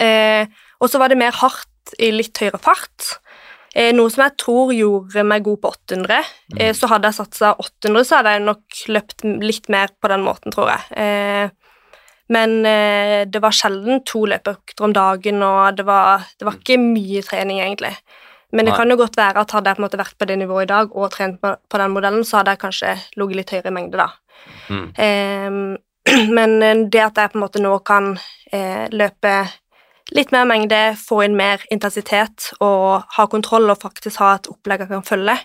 Eh, og så var det mer hardt i litt høyere fart. Eh, noe som jeg tror gjorde meg god på 800. Eh, så hadde jeg satsa 800, så hadde jeg nok løpt litt mer på den måten, tror jeg. Eh, men det var sjelden to løpeøkter om dagen, og det var, det var ikke mye trening, egentlig. Men det Nei. kan jo godt være at hadde jeg på en måte vært på det nivået i dag og trent på, den modellen, så hadde jeg kanskje ligget litt høyere i mengde, da. Mm. <clears throat> Eh, men det at jeg på en måte nå kan løpe litt mer mengde, få inn mer intensitet og ha kontroll og faktisk ha et opplegg jeg kan følge,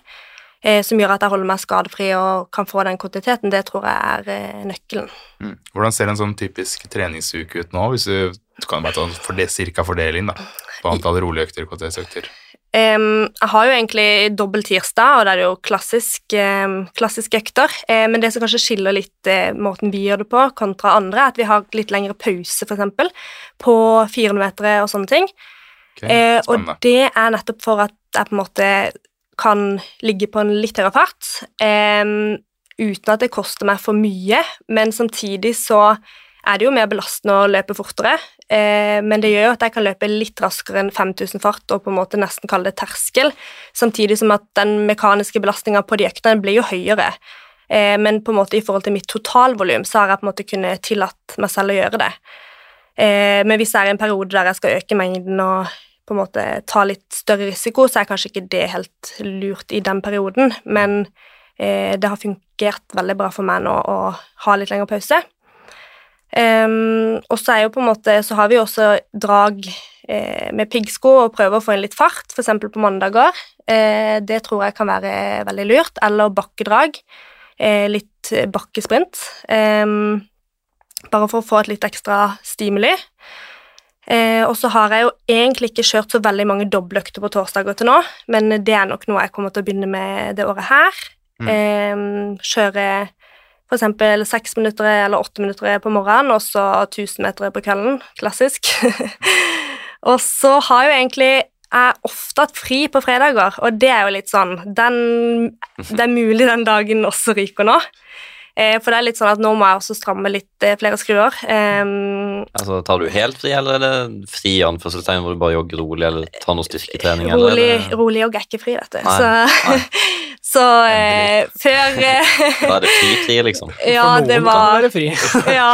eh, som gjør at jeg holder meg skadefri og kan få den kontinuiteten, det tror jeg er eh, nøkkelen. Mm. Hvordan ser en sånn typisk treningsuke ut nå, hvis du, du kan bare ta for cirka fordeling da, på antall rolige økter, KTS-økter? Em, jeg har jo egentlig dobbel tirsdag, og det er jo klassisk, um, klassiske økter. Um, men det som kanskje skiller litt uh, måten vi gjør det på kontra andre, er at vi har litt lengre pause, eksempel, på 400 meter og sånne ting. Okay, uh, og det er nettopp for at jeg på en måte kan ligge på en litt høyere fart, uten at det koster meg for mye, men samtidig så er det jo mer belastende å løpe fortere, men det gjør jo at jeg kan løpe litt raskere enn 5000 fart og på en måte nesten kalle det terskel, samtidig som at den mekaniske belastninga på de øktene blir jo høyere. Eh, men på en måte i forhold til mitt totalvolum så har jeg på en måte kunnet tillatt meg selv å gjøre det. Eh, men hvis det er en periode der jeg skal øke mengden og på en måte ta litt større risiko, så er kanskje ikke det helt lurt i den perioden, men eh, det har fungert veldig bra for meg nå å ha litt lengre pause. Em, og så er jo på en måte Så har vi jo også drag eh, med piggsko og prøver å få inn litt fart, f.eks. på mandager. Eh, det tror jeg kan være veldig lurt. Eller bakkedrag. Eh, litt bakkesprint. Eh, bare for å få et litt ekstra stimuli. Eh, og så har jeg jo egentlig ikke kjørt så veldig mange dobbeltøkter på torsdager til nå, men det er nok noe jeg kommer til å begynne med det året her. Mm. Eh, kjøre eksempel seks minutter eller åtte minutter på morgenen, og så 1000 meter på kvelden. Klassisk. <laughs> og så har jo egentlig jeg ofte hatt fri på fredager, og det er jo litt sånn den, Det er mulig den dagen også ryker nå. Eh, for det er litt sånn at nå må jeg også stramme litt eh, flere skruer. Um, Altså, Tar du helt fri, eller er det fri anførselstegn hvor du bare jogger rolig, eller tar noe styrketrening? rolig, eller? rolig jogg er ikke fri, vet du. Nei, så nei. <laughs> så eh, før eh, <laughs> Da er det fri-fri, liksom. Ja, For noen det kan var det være fri. <laughs> ja.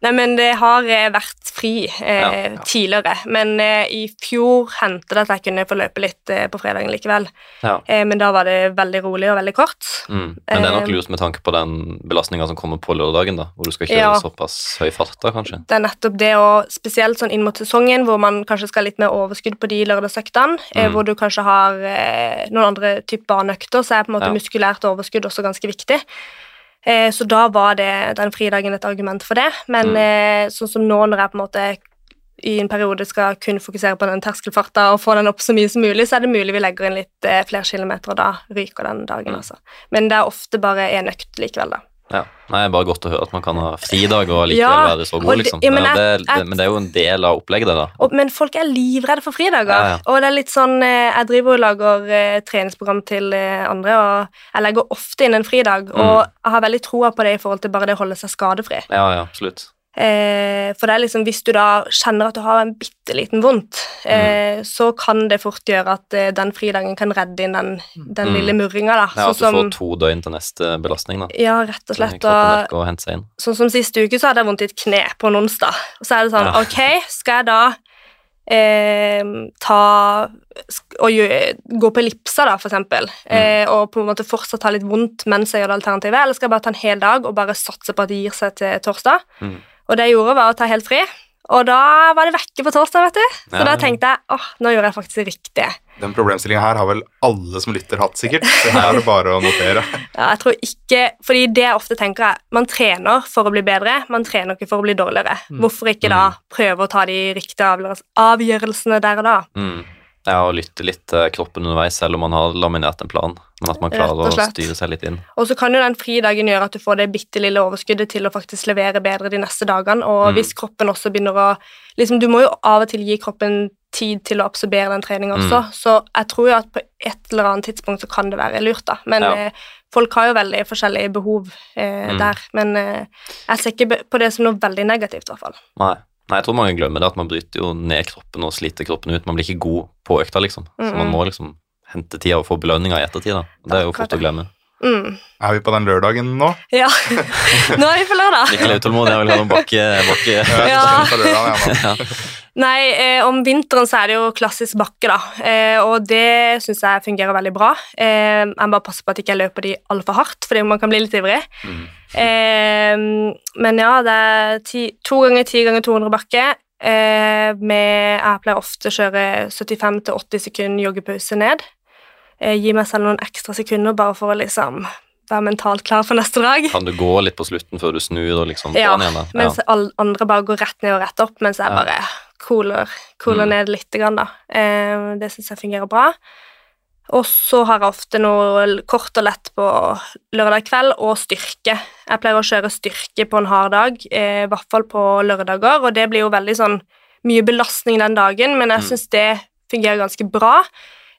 Nei, men det har eh, vært fri eh, Ja, ja. tidligere. Men eh, i fjor hendte det at jeg kunne få løpe litt eh, på fredagen likevel. Ja. Eh, men da var det veldig rolig og veldig kort. Mm. Men det er nok Eh, lurt med tanke på den belastninga som kommer på lørdagen, da, hvor du skal kjøre såpass høy fart, da, kanskje. Det er nettopp det, og spesielt sånn inn mot sesongen, hvor man kanskje skal ha litt mer overskudd på de lørdagsøktene, Mm. hvor du kanskje har noen andre typer barneøkter, så er på en måte muskulært overskudd også ganske viktig. Eh, så da var det den fridagen et argument for det. Men Mm. eh, sånn som nå, når jeg på en måte i en periode skal kun fokusere på den terskelfarta og få den opp så mye som mulig, så er det mulig vi legger inn litt eh, flere kilometer, og da ryker den dagen, Mm. altså. Men det er ofte bare én økt likevel, da. Ja. Nei, Bare godt å høre at man kan ha fridag og likevel være så god, liksom. ja, men jeg- jeg- det, men det er jo en del av opplegget, det, da. Og, men folk er livredde for fridager. Ja, ja. Og det er litt sånn eh, Jeg driver og lager eh, treningsprogram til eh, andre, og jeg legger ofte inn en fridag. Mm. Og jeg har veldig troa på det i forhold til bare det å holde seg skadefri. Ja, ja, absolutt. Eh, for det er liksom hvis du da kjenner at du har en bitte liten vondt, eh, så kan det fort gjøre at eh, den fridagen kan redde inn den, den Mm. lille murringa, da. Ja, At du sånn får som to døgn til neste belastning, da. Ja, rett og slett. Og sånn som sist uke, så hadde jeg vondt i et kne på en onsdag. Og så er det sånn, Ja. ok, skal jeg da eh, ta og gjø- gå på ellipser, da, for eksempel, Mm. og på en måte fortsatt ha litt vondt mens jeg gjør det alternativet, eller skal jeg bare ta en hel dag og bare satse på at det gir seg til torsdag? Mm. Og det jeg gjorde, var å ta helt fri. Og da var det vekke på torsdag, vet du. Så Ja, da tenkte jeg åh, nå gjorde jeg faktisk det riktige. Den problemstillinga her har vel alle som lytter hatt, sikkert. Så her er det bare å notere. <laughs> Ja, jeg tror ikke, fordi det jeg ofte tenker er, man trener for å bli bedre, man trener ikke for å bli dårligere. Hvorfor ikke da prøve å ta de riktige avgjørelsene der og da? Mm. Ja, og lytte litt til kroppen underveis, selv om man har laminert en plan. Men at man klarer å styre seg litt inn. Og så kan jo den fridagen gjøre at du får det bitte lille overskuddet til å faktisk levere bedre de neste dagene, og Mm. hvis kroppen også begynner å liksom, Du må jo av og til gi kroppen tid til å absorbere den treninga Mm. også, så jeg tror jo at på et eller annet tidspunkt så kan det være lurt, da. Men Ja. eh, folk har jo veldig forskjellige behov eh, Mm. der. Men eh, jeg ser ikke på det som noe veldig negativt, i hvert fall. Nei. Nei, jeg tror mange glemmer det, at man bryter jo ned kroppen og sliter kroppen ut. Man blir ikke god på økta, liksom. Så man Mm. må liksom hente tida og få belønninga i ettertid. da. Det er jo fort å glemme. Mm. Er vi på den lørdagen nå? Ja. <laughs> Nå er vi på lørdag. Mikkel er utålmodig, jeg vil ha noen bakke... bakke. Ja. Nei, eh, om vinteren så er det jo klassisk bakke, da. Eh, og det syns jeg fungerer veldig bra. Eh, jeg må bare passe på at jeg ikke løper de altfor hardt, fordi man kan bli litt ivrig. Mm. Eh, men ja, det er ti, to ganger ti ganger 200 bakke. Eh, med, jeg pleier ofte å kjøre 75-80 sekunder joggepause ned. Eh, gi meg selv noen ekstra sekunder bare for å liksom være mentalt klar for neste dag. Kan du gå litt på slutten før du snur og liksom Ja, igjen? ja. Mens alle andre bare går rett ned og rett opp, mens jeg Ja. bare cooler, cooler Mm. ned litt. Grann, da. Eh, det syns jeg fungerer bra. Og så har jeg ofte noe kort og lett på lørdag kveld, og styrke. Jeg pleier å kjøre styrke på en hard dag, eh, i hvert fall på lørdager, og det blir jo veldig sånn mye belastning den dagen, men jeg Mm. syns det fungerer ganske bra.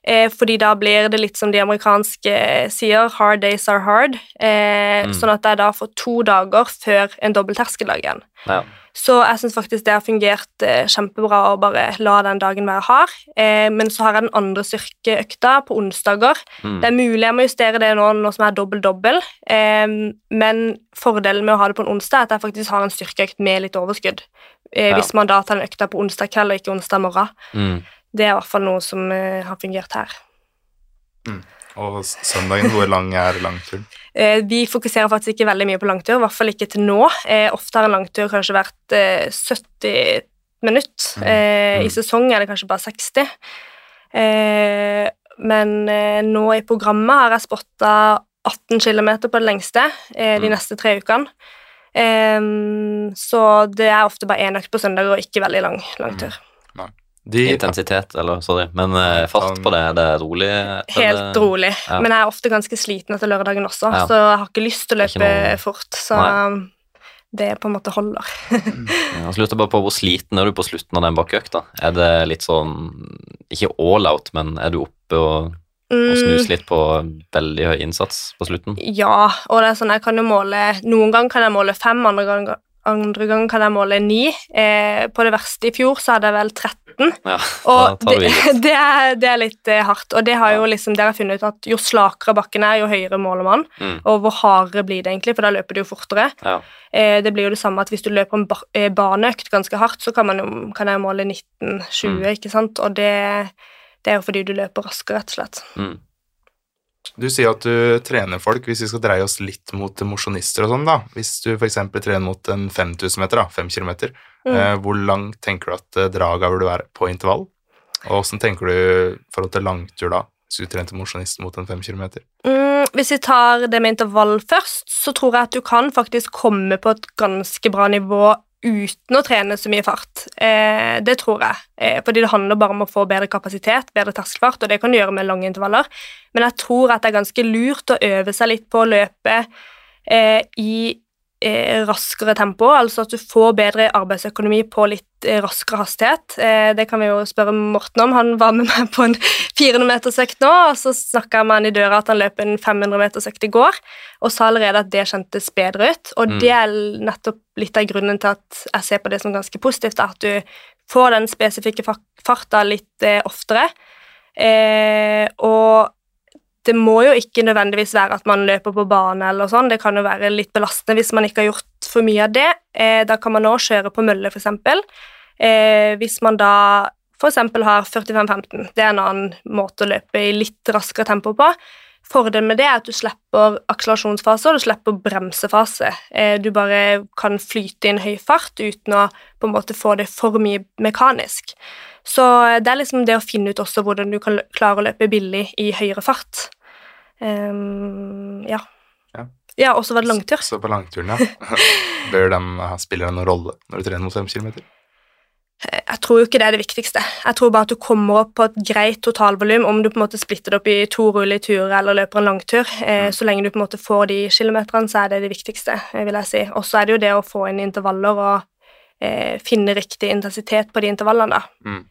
Eh, fordi da blir det litt som de amerikanske eh, sier, 'hard days are hard'. Eh, Mm. Sånn at jeg da får to dager før en dobbeltterskeldag igjen. Ja. Så jeg syns faktisk det har fungert eh, kjempebra å bare la den dagen være hard. Eh, men så har jeg den andre styrkeøkta på onsdager. Mm. Det er mulig jeg må justere det nå, nå som jeg er dobbel-dobbel, eh, men fordelen med å ha det på en onsdag er at jeg faktisk har en styrkeøkt med litt overskudd. Eh, Ja. Hvis man da tar den økta på onsdag kveld og ikke onsdag morgen. Mm. Det er i hvert fall noe som eh, har fungert her. Og søndagen, hvor lang er langturen? <laughs> Eh, vi fokuserer faktisk ikke veldig mye på langtur, i hvert fall ikke til nå. Eh, ofte har en langtur kanskje vært eh, 70 minutt. Mm. Eh, I Mm. sesong er det kanskje bare 60. Eh, men nå i programmet har jeg spotta 18 km på det lengste de Mm. neste tre ukene. Så det er ofte bare én økt på søndag og ikke veldig lang, lang tur. De, Intensitet, eller sorry, men uh, fart på det, er det rolig? Helt rolig. ja. Men jeg er ofte ganske sliten etter lørdagen også, Ja. så jeg har ikke lyst til å er løpe noe- fort. Så det på en måte holder. <laughs> Ja, så lurte jeg bare på Hvor sliten er du på slutten av den bakkeøkta? Er det litt sånn Ikke all out, men er du oppe og, og snuser litt på veldig høy innsats på slutten? Ja, og det er sånn jeg kan jo måle Noen ganger kan jeg måle fem, andre ganger, andre ganger kan jeg måle ni. Eh, på det verste i fjor så hadde jeg vel 13. Ja, Og det, <laughs> det, er, det er litt eh, hardt. Og det har jo liksom, dere har funnet ut at jo slakere bakken er, jo høyere måler man. Mm. Og hvor hardere blir det egentlig, for da løper du jo fortere. Ja. Eh, det blir jo det samme at hvis du løper en ba eh, baneøkt ganske hardt, så kan, man jo, kan jeg måle 19-20, Mm. ikke sant? Og det, det er jo fordi du løper raskere, rett og slett. Mm. Du sier at du trener folk, hvis vi skal dreie oss litt mot mosjonister og sånn, da. Hvis du f.eks. trener mot en 5000 meter, da, 5 km, Mm. eh, hvor langt tenker du at eh, draga burde være på intervall? Og åssen tenker du i forhold til langtur, da, hvis du trente mosjonist mot en 5 km? Mm, hvis vi tar det med intervall først, så tror jeg at du kan faktisk komme på et ganske bra nivå uten å trene så mye fart. Eh, det tror jeg. Eh, fordi det handler bare om å få bedre kapasitet, bedre terskelfart, og det kan du gjøre med lange intervaller. Men jeg tror at det er ganske lurt å øve seg litt på å løpe eh, i raskere tempo, altså at du får bedre arbeidsøkonomi på litt eh, raskere hastighet. Eh, det kan vi jo spørre Morten om. Han var med meg på en <laughs> 400-metersøkt nå, og så snakka med han i døra at han løp en 500-metersøkt i går, og sa allerede at det kjentes bedre ut. Og Mm. det er nettopp litt av grunnen til at jeg ser på det som ganske positivt, at du får den spesifikke fa- farta litt eh, oftere. Eh, og det må jo ikke nødvendigvis være at man løper på bane eller sånn, det kan jo være litt belastende hvis man ikke har gjort for mye av det. Eh, da kan man også kjøre på mølle, eksempel. Eh, hvis man da eksempel har 45-15, det er en annen måte å løpe i litt raskere tempo på. Fordelen med det er at du slipper akselerasjonsfase og du slipper bremsefase. Eh, du bare kan flyte i en høy fart uten å på en måte få det for mye mekanisk. Så det er liksom det å finne ut også hvordan du kan klare å løpe billig i høyere fart. Um, ja. Ja. Ja, og så var det langtur. Så på langturen, ja. <laughs> Bør den spille spiller den noen rolle når du trener mot 5 km? Jeg tror jo ikke det er det viktigste. Jeg tror bare at du kommer opp på et greit totalvolum, om du på en måte splitter det opp i to rolige turer eller løper en langtur. Mm. så lenge du på en måte får de kilometerne, så er det det viktigste, eh, vil jeg si. Og så er det jo det å få inn intervaller og eh, finne riktig intensitet på de intervallene, da. Mm.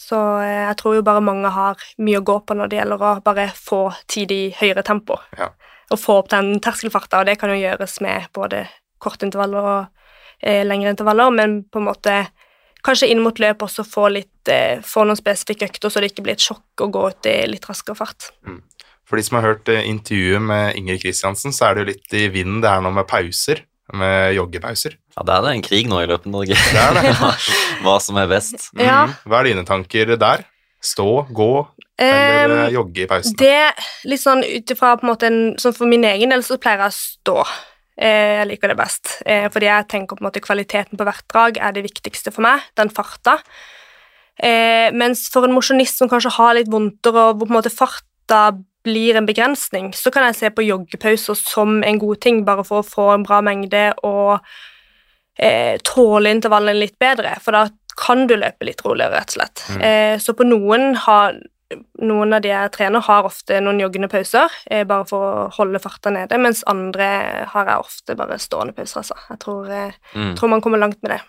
Så eh, jeg tror jo bare mange har mye å gå på når det gjelder å bare få tid i høyere tempo. Ja. Og få opp den terskelfarta, og det kan jo gjøres med både korte intervaller og eh, lengre intervaller, men på en måte kanskje inn mot løp også få, litt, eh, få noen spesifikke økter, så det ikke blir et sjokk å gå ut i litt raskere fart. For de som har hørt eh, intervjuet med Ingrid Kristiansen, så er det jo litt i vinden det her nå med pauser. Med joggepauser. Ja, det er det en krig nå i løpet av Norge. Det er det. <laughs> Hva som er best. Ja. Mm. Hva er dine tanker der? Stå, gå eller eh, jogge i pausen? Det, litt sånn ut ifra på en måte en, sånn For min egen del så pleier jeg å stå. Eh, jeg liker det best. Eh, fordi jeg tenker på en måte kvaliteten på hvert drag er det viktigste for meg. Den farta. Eh, mens for en mosjonist som kanskje har litt vondtere, og hvor på en måte farta blir en begrensning, så kan jeg se på joggepauser som en god ting, bare for å få en bra mengde og eh, tåle intervallene litt bedre. For da kan du løpe litt roligere, rett og slett. Mm. Eh, så på noen har noen av de jeg trener, har ofte noen joggende pauser, eh, bare for å holde farta nede, mens andre har jeg ofte bare stående pauser, altså. Jeg tror, eh, Mm. tror man kommer langt med det.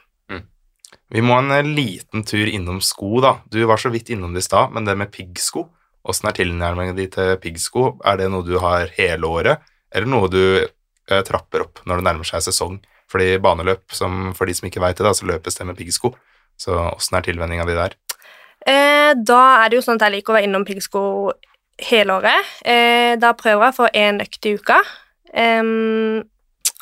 Vi må en eh, liten tur innom sko, da. Du var så vidt innom det i stad, men det med piggsko. Åssen er tilnærmingen din til piggsko? Er det noe du har hele året, eller noe du eh, trapper opp når det nærmer seg sesong? Fordi baneløp, som for de som ikke veit det, da, så løpes det med piggsko. Så åssen er tilvenninga di der? Eh, da er det jo sånn at jeg liker å være innom piggsko hele året. Eh, da prøver jeg for én økt i uka.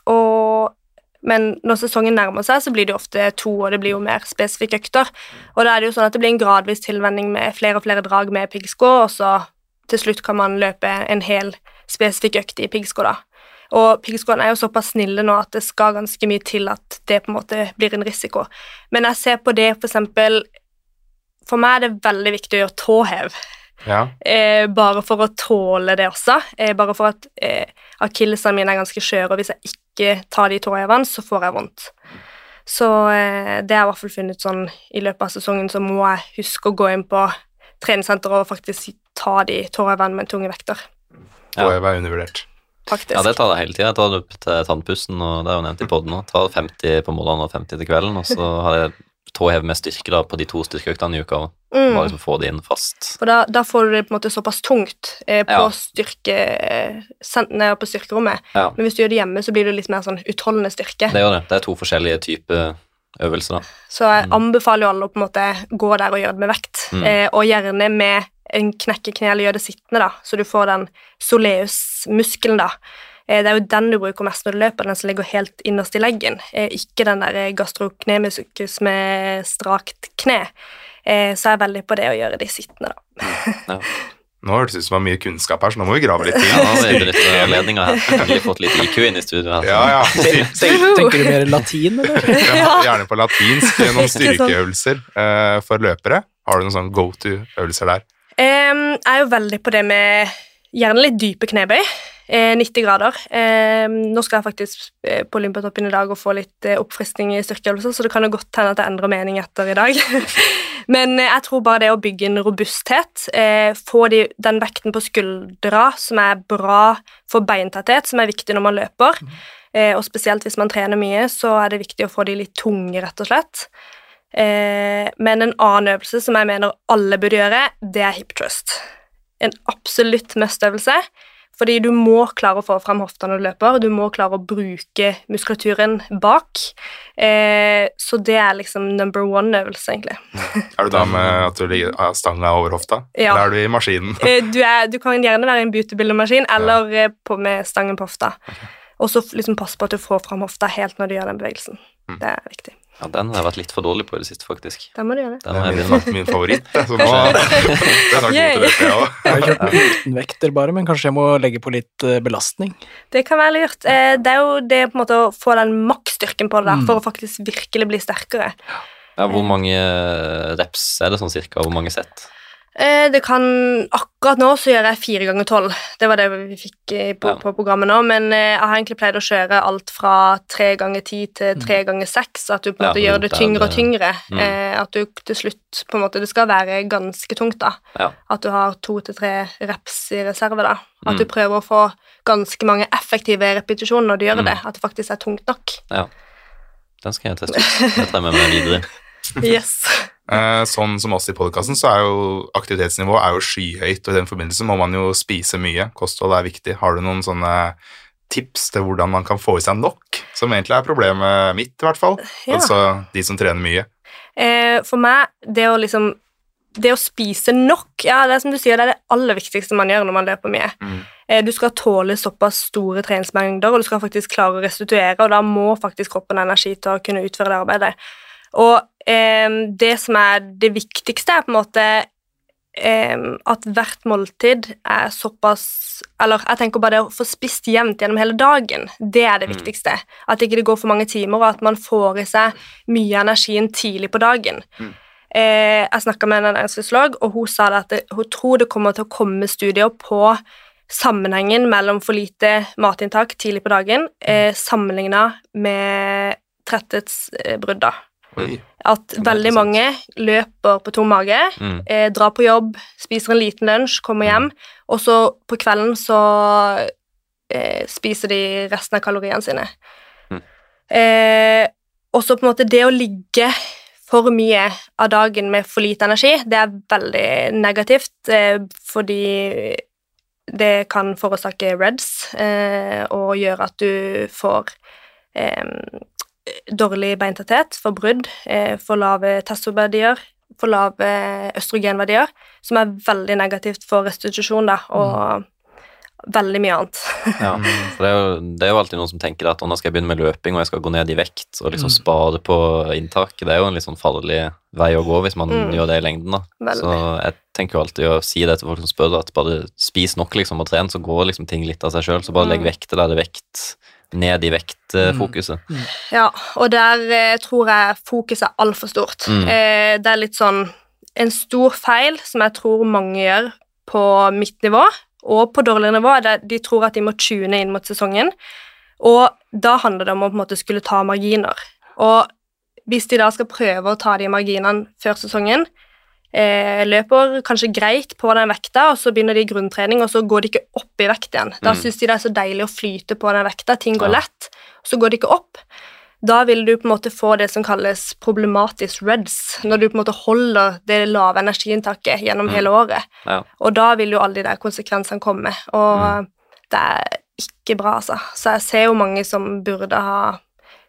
Og, men når sesongen nærmer seg, så blir det jo ofte to, og det blir jo mer spesifikke økter. Og da er det jo sånn at det blir en gradvis tilvenning med flere og flere drag med piggsko, og så til slutt kan man løpe en hel spesifikk økt i piggsko, da. Og piggskoene er jo såpass snille nå at det skal ganske mye til at det på en måte blir en risiko. Men jeg ser på det for eksempel For meg er det veldig viktig å gjøre tåhev. Ja. Eh, bare for å tåle det også. Eh, bare for at eh, akillesene mine er ganske skjøre, og hvis jeg ikke tar de tåhevene, så får jeg vondt. Så eh, det har jeg i hvert fall funnet sånn i løpet av sesongen, så må jeg huske å gå inn på treningssenteret og faktisk ta de tåhevene med tunge vekter. Ja. er undervurdert. Faktisk. Ja, det tar jeg hele tida. Jeg tar det opp til tannpussen, og det er jo nevnt i poden nå. Tar 50 på morgenen og 50 til kvelden, og så har jeg tåhev med styrke da på de to styrkeøktene i uka. og mm. Bare liksom få det inn fast. For da, da får du det på en måte såpass tungt eh, på, Ja. styrke, eh, på styrkerommet. Ja, Men hvis du gjør det hjemme, så blir det litt mer sånn utholdende styrke. det gjør det. Det er to forskjellige typer øvelser, da. Så jeg Mm. anbefaler jo alle å på en måte gå der og gjøre det med vekt. Mm. Eh, og gjerne med en knekkekne eller gjør det sittende, da, så du får den soleus-muskelen, da. Eh, det er jo den du bruker mest når du løper, den som ligger helt innerst i leggen. Eh, ikke den der gastroknemisukus med strakt kne. Eh, så jeg er veldig på det å gjøre de sittende, da. <laughs> Nå hørtes det ut som det var mye kunnskap her, så nå må vi grave litt Ja, nå har vi litt anledninga her. Endelig fått litt IQ inn i studio her. Ja, ja. <laughs> Tenker, tenker du mer latin, eller? <laughs> Ja, Gjerne på latinsk. Noen styrkeøvelser eh, for løpere. Har du noen sånn go to-øvelser der? Jeg er jo veldig på det med gjerne litt dype knebøy. Eh, 90 grader. Em, nå skal jeg faktisk eh, på Olympiatoppen i dag og få litt eh, oppfriskning i styrkeøvelser, så det kan jo godt hende at jeg endrer mening etter i dag. <laughs> Men eh, jeg tror bare det å bygge en robusthet, eh, få de, den vekten på skuldra som er bra for beintetthet, som er viktig når man løper, eh, og spesielt hvis man trener mye, så er det viktig å få de litt tunge, rett og slett. Eh, men en annen øvelse som jeg mener alle burde gjøre, det er hip trust. En absolutt must-øvelse, fordi du må klare å få fram hofta når du løper, du må klare å bruke muskulaturen bak. Eh, så det er liksom number one-øvelse, egentlig. <laughs> Er du da med at du ligger har stanga over hofta? Ja. Eller er du i maskinen? Eh, du, er, du kan gjerne være i en beautybildermaskin eller ja. på, med stangen på hofta. Og så liksom pass på at du får fram hofta helt når du gjør den bevegelsen. Mm. Det er viktig. Ja, den har jeg vært litt for dårlig på i det siste, faktisk. Den må du gjøre. Den er min, min <laughs> favoritt. Så nå til jeg har kjørt med uten vekter bare, men kanskje jeg må legge på litt eh, belastning. Det kan være lurt. Eh, Det er jo det på en måte å få den maksstyrken på det der, Mm. for å faktisk virkelig bli sterkere. Ja, hvor mange reps er det sånn cirka? Hvor mange sett? Eh, Det kan Akkurat nå så gjør jeg fire ganger tolv. Det var det vi fikk eh, på, Ja. på programmet nå, men eh, jeg har egentlig pleid å kjøre alt fra tre ganger ti til tre ganger seks. At du på en Ja, måte gjør det tyngre og tyngre. Mm. At du til slutt på en måte Det skal være ganske tungt, da. Ja. At du har to til tre reps i reserve, da. At Mm. du prøver å få ganske mange effektive repetisjoner når du gjør Mm. det. At det faktisk er tungt nok. Ja. Den skal jeg teste ut. Det tar jeg med meg videre. <laughs> Yes. Eh, Sånn som oss i podkasten, så er jo aktivitetsnivået er jo skyhøyt, og i den forbindelse må man jo spise mye. Kosthold er viktig. Har du noen sånne tips til hvordan man kan få i seg nok, som egentlig er problemet mitt, i hvert fall. Ja. Altså de som trener mye. Eh, for meg, det å liksom Det å spise nok, ja, det er som du sier, det er det aller viktigste man gjør når man løper mye. Mm. Eh, du skal tåle såpass store treningsmengder, og du skal faktisk klare å restituere, og da må faktisk kroppen ha energi til å kunne utføre det arbeidet. Og eh, det som er det viktigste, er på en måte eh, at hvert måltid er såpass Eller jeg tenker bare det å få spist jevnt gjennom hele dagen, det er det Mm. viktigste. At ikke det går for mange timer, og at man får i seg mye av energien tidlig på dagen. Mm. Eh, jeg snakka med en ernæringsfysiolog, og hun sa det at det, hun tror det kommer til å komme studier på sammenhengen mellom for lite matinntak tidlig på dagen eh, sammenligna med tretthetsbrudd. da. Oi. At veldig mange løper på tom mage, Mm. eh, drar på jobb, spiser en liten lunsj, kommer hjem, og så på kvelden så eh, spiser de resten av kaloriene sine. Mm. Eh, og så på en måte det å ligge for mye av dagen med for lite energi, det er veldig negativt, eh, fordi det kan forårsake reds eh, og gjøre at du får eh, dårlig beintetthet, for brudd, eh, får lave testoverdier, for lave østrogenverdier, som er veldig negativt for restitusjon da, og veldig mye annet. <laughs> Ja, Mm. for det er, jo, det er jo alltid noen som tenker at «Å, nå skal jeg begynne med løping og jeg skal gå ned i vekt og liksom Mm. spare på inntak. Det er jo en litt sånn farlig vei å gå hvis man Mm. gjør det i lengden. da. Veldig. Så jeg tenker jo alltid å si det til folk som spør, at bare spis nok liksom og tren, så går liksom ting litt av seg sjøl. Så bare legg vekt til der det er vekt, ned i vektfokuset. Ja, og der eh, tror jeg fokuset er altfor stort. Mm. Eh, det er litt sånn en stor feil som jeg tror mange gjør på mitt nivå, og på dårligere nivå, er at de tror at de må tune inn mot sesongen, og da handler det om å på en måte skulle ta marginer. Og hvis de da skal prøve å ta de marginene før sesongen, eh, løper kanskje greit på den vekta, og så begynner de grunntrening, og så går de ikke opp i vekt igjen. Da Mm. syns de det er så deilig å flyte på den vekta, ting går Ja. lett, så går de ikke opp. Da vil du på en måte få det som kalles problematisk reds, når du på en måte holder det lave energiinntaket gjennom Mm. hele året. Ja. Og da vil jo alle de der konsekvensene komme, og Mm. det er ikke bra, altså. Så jeg ser jo mange som burde ha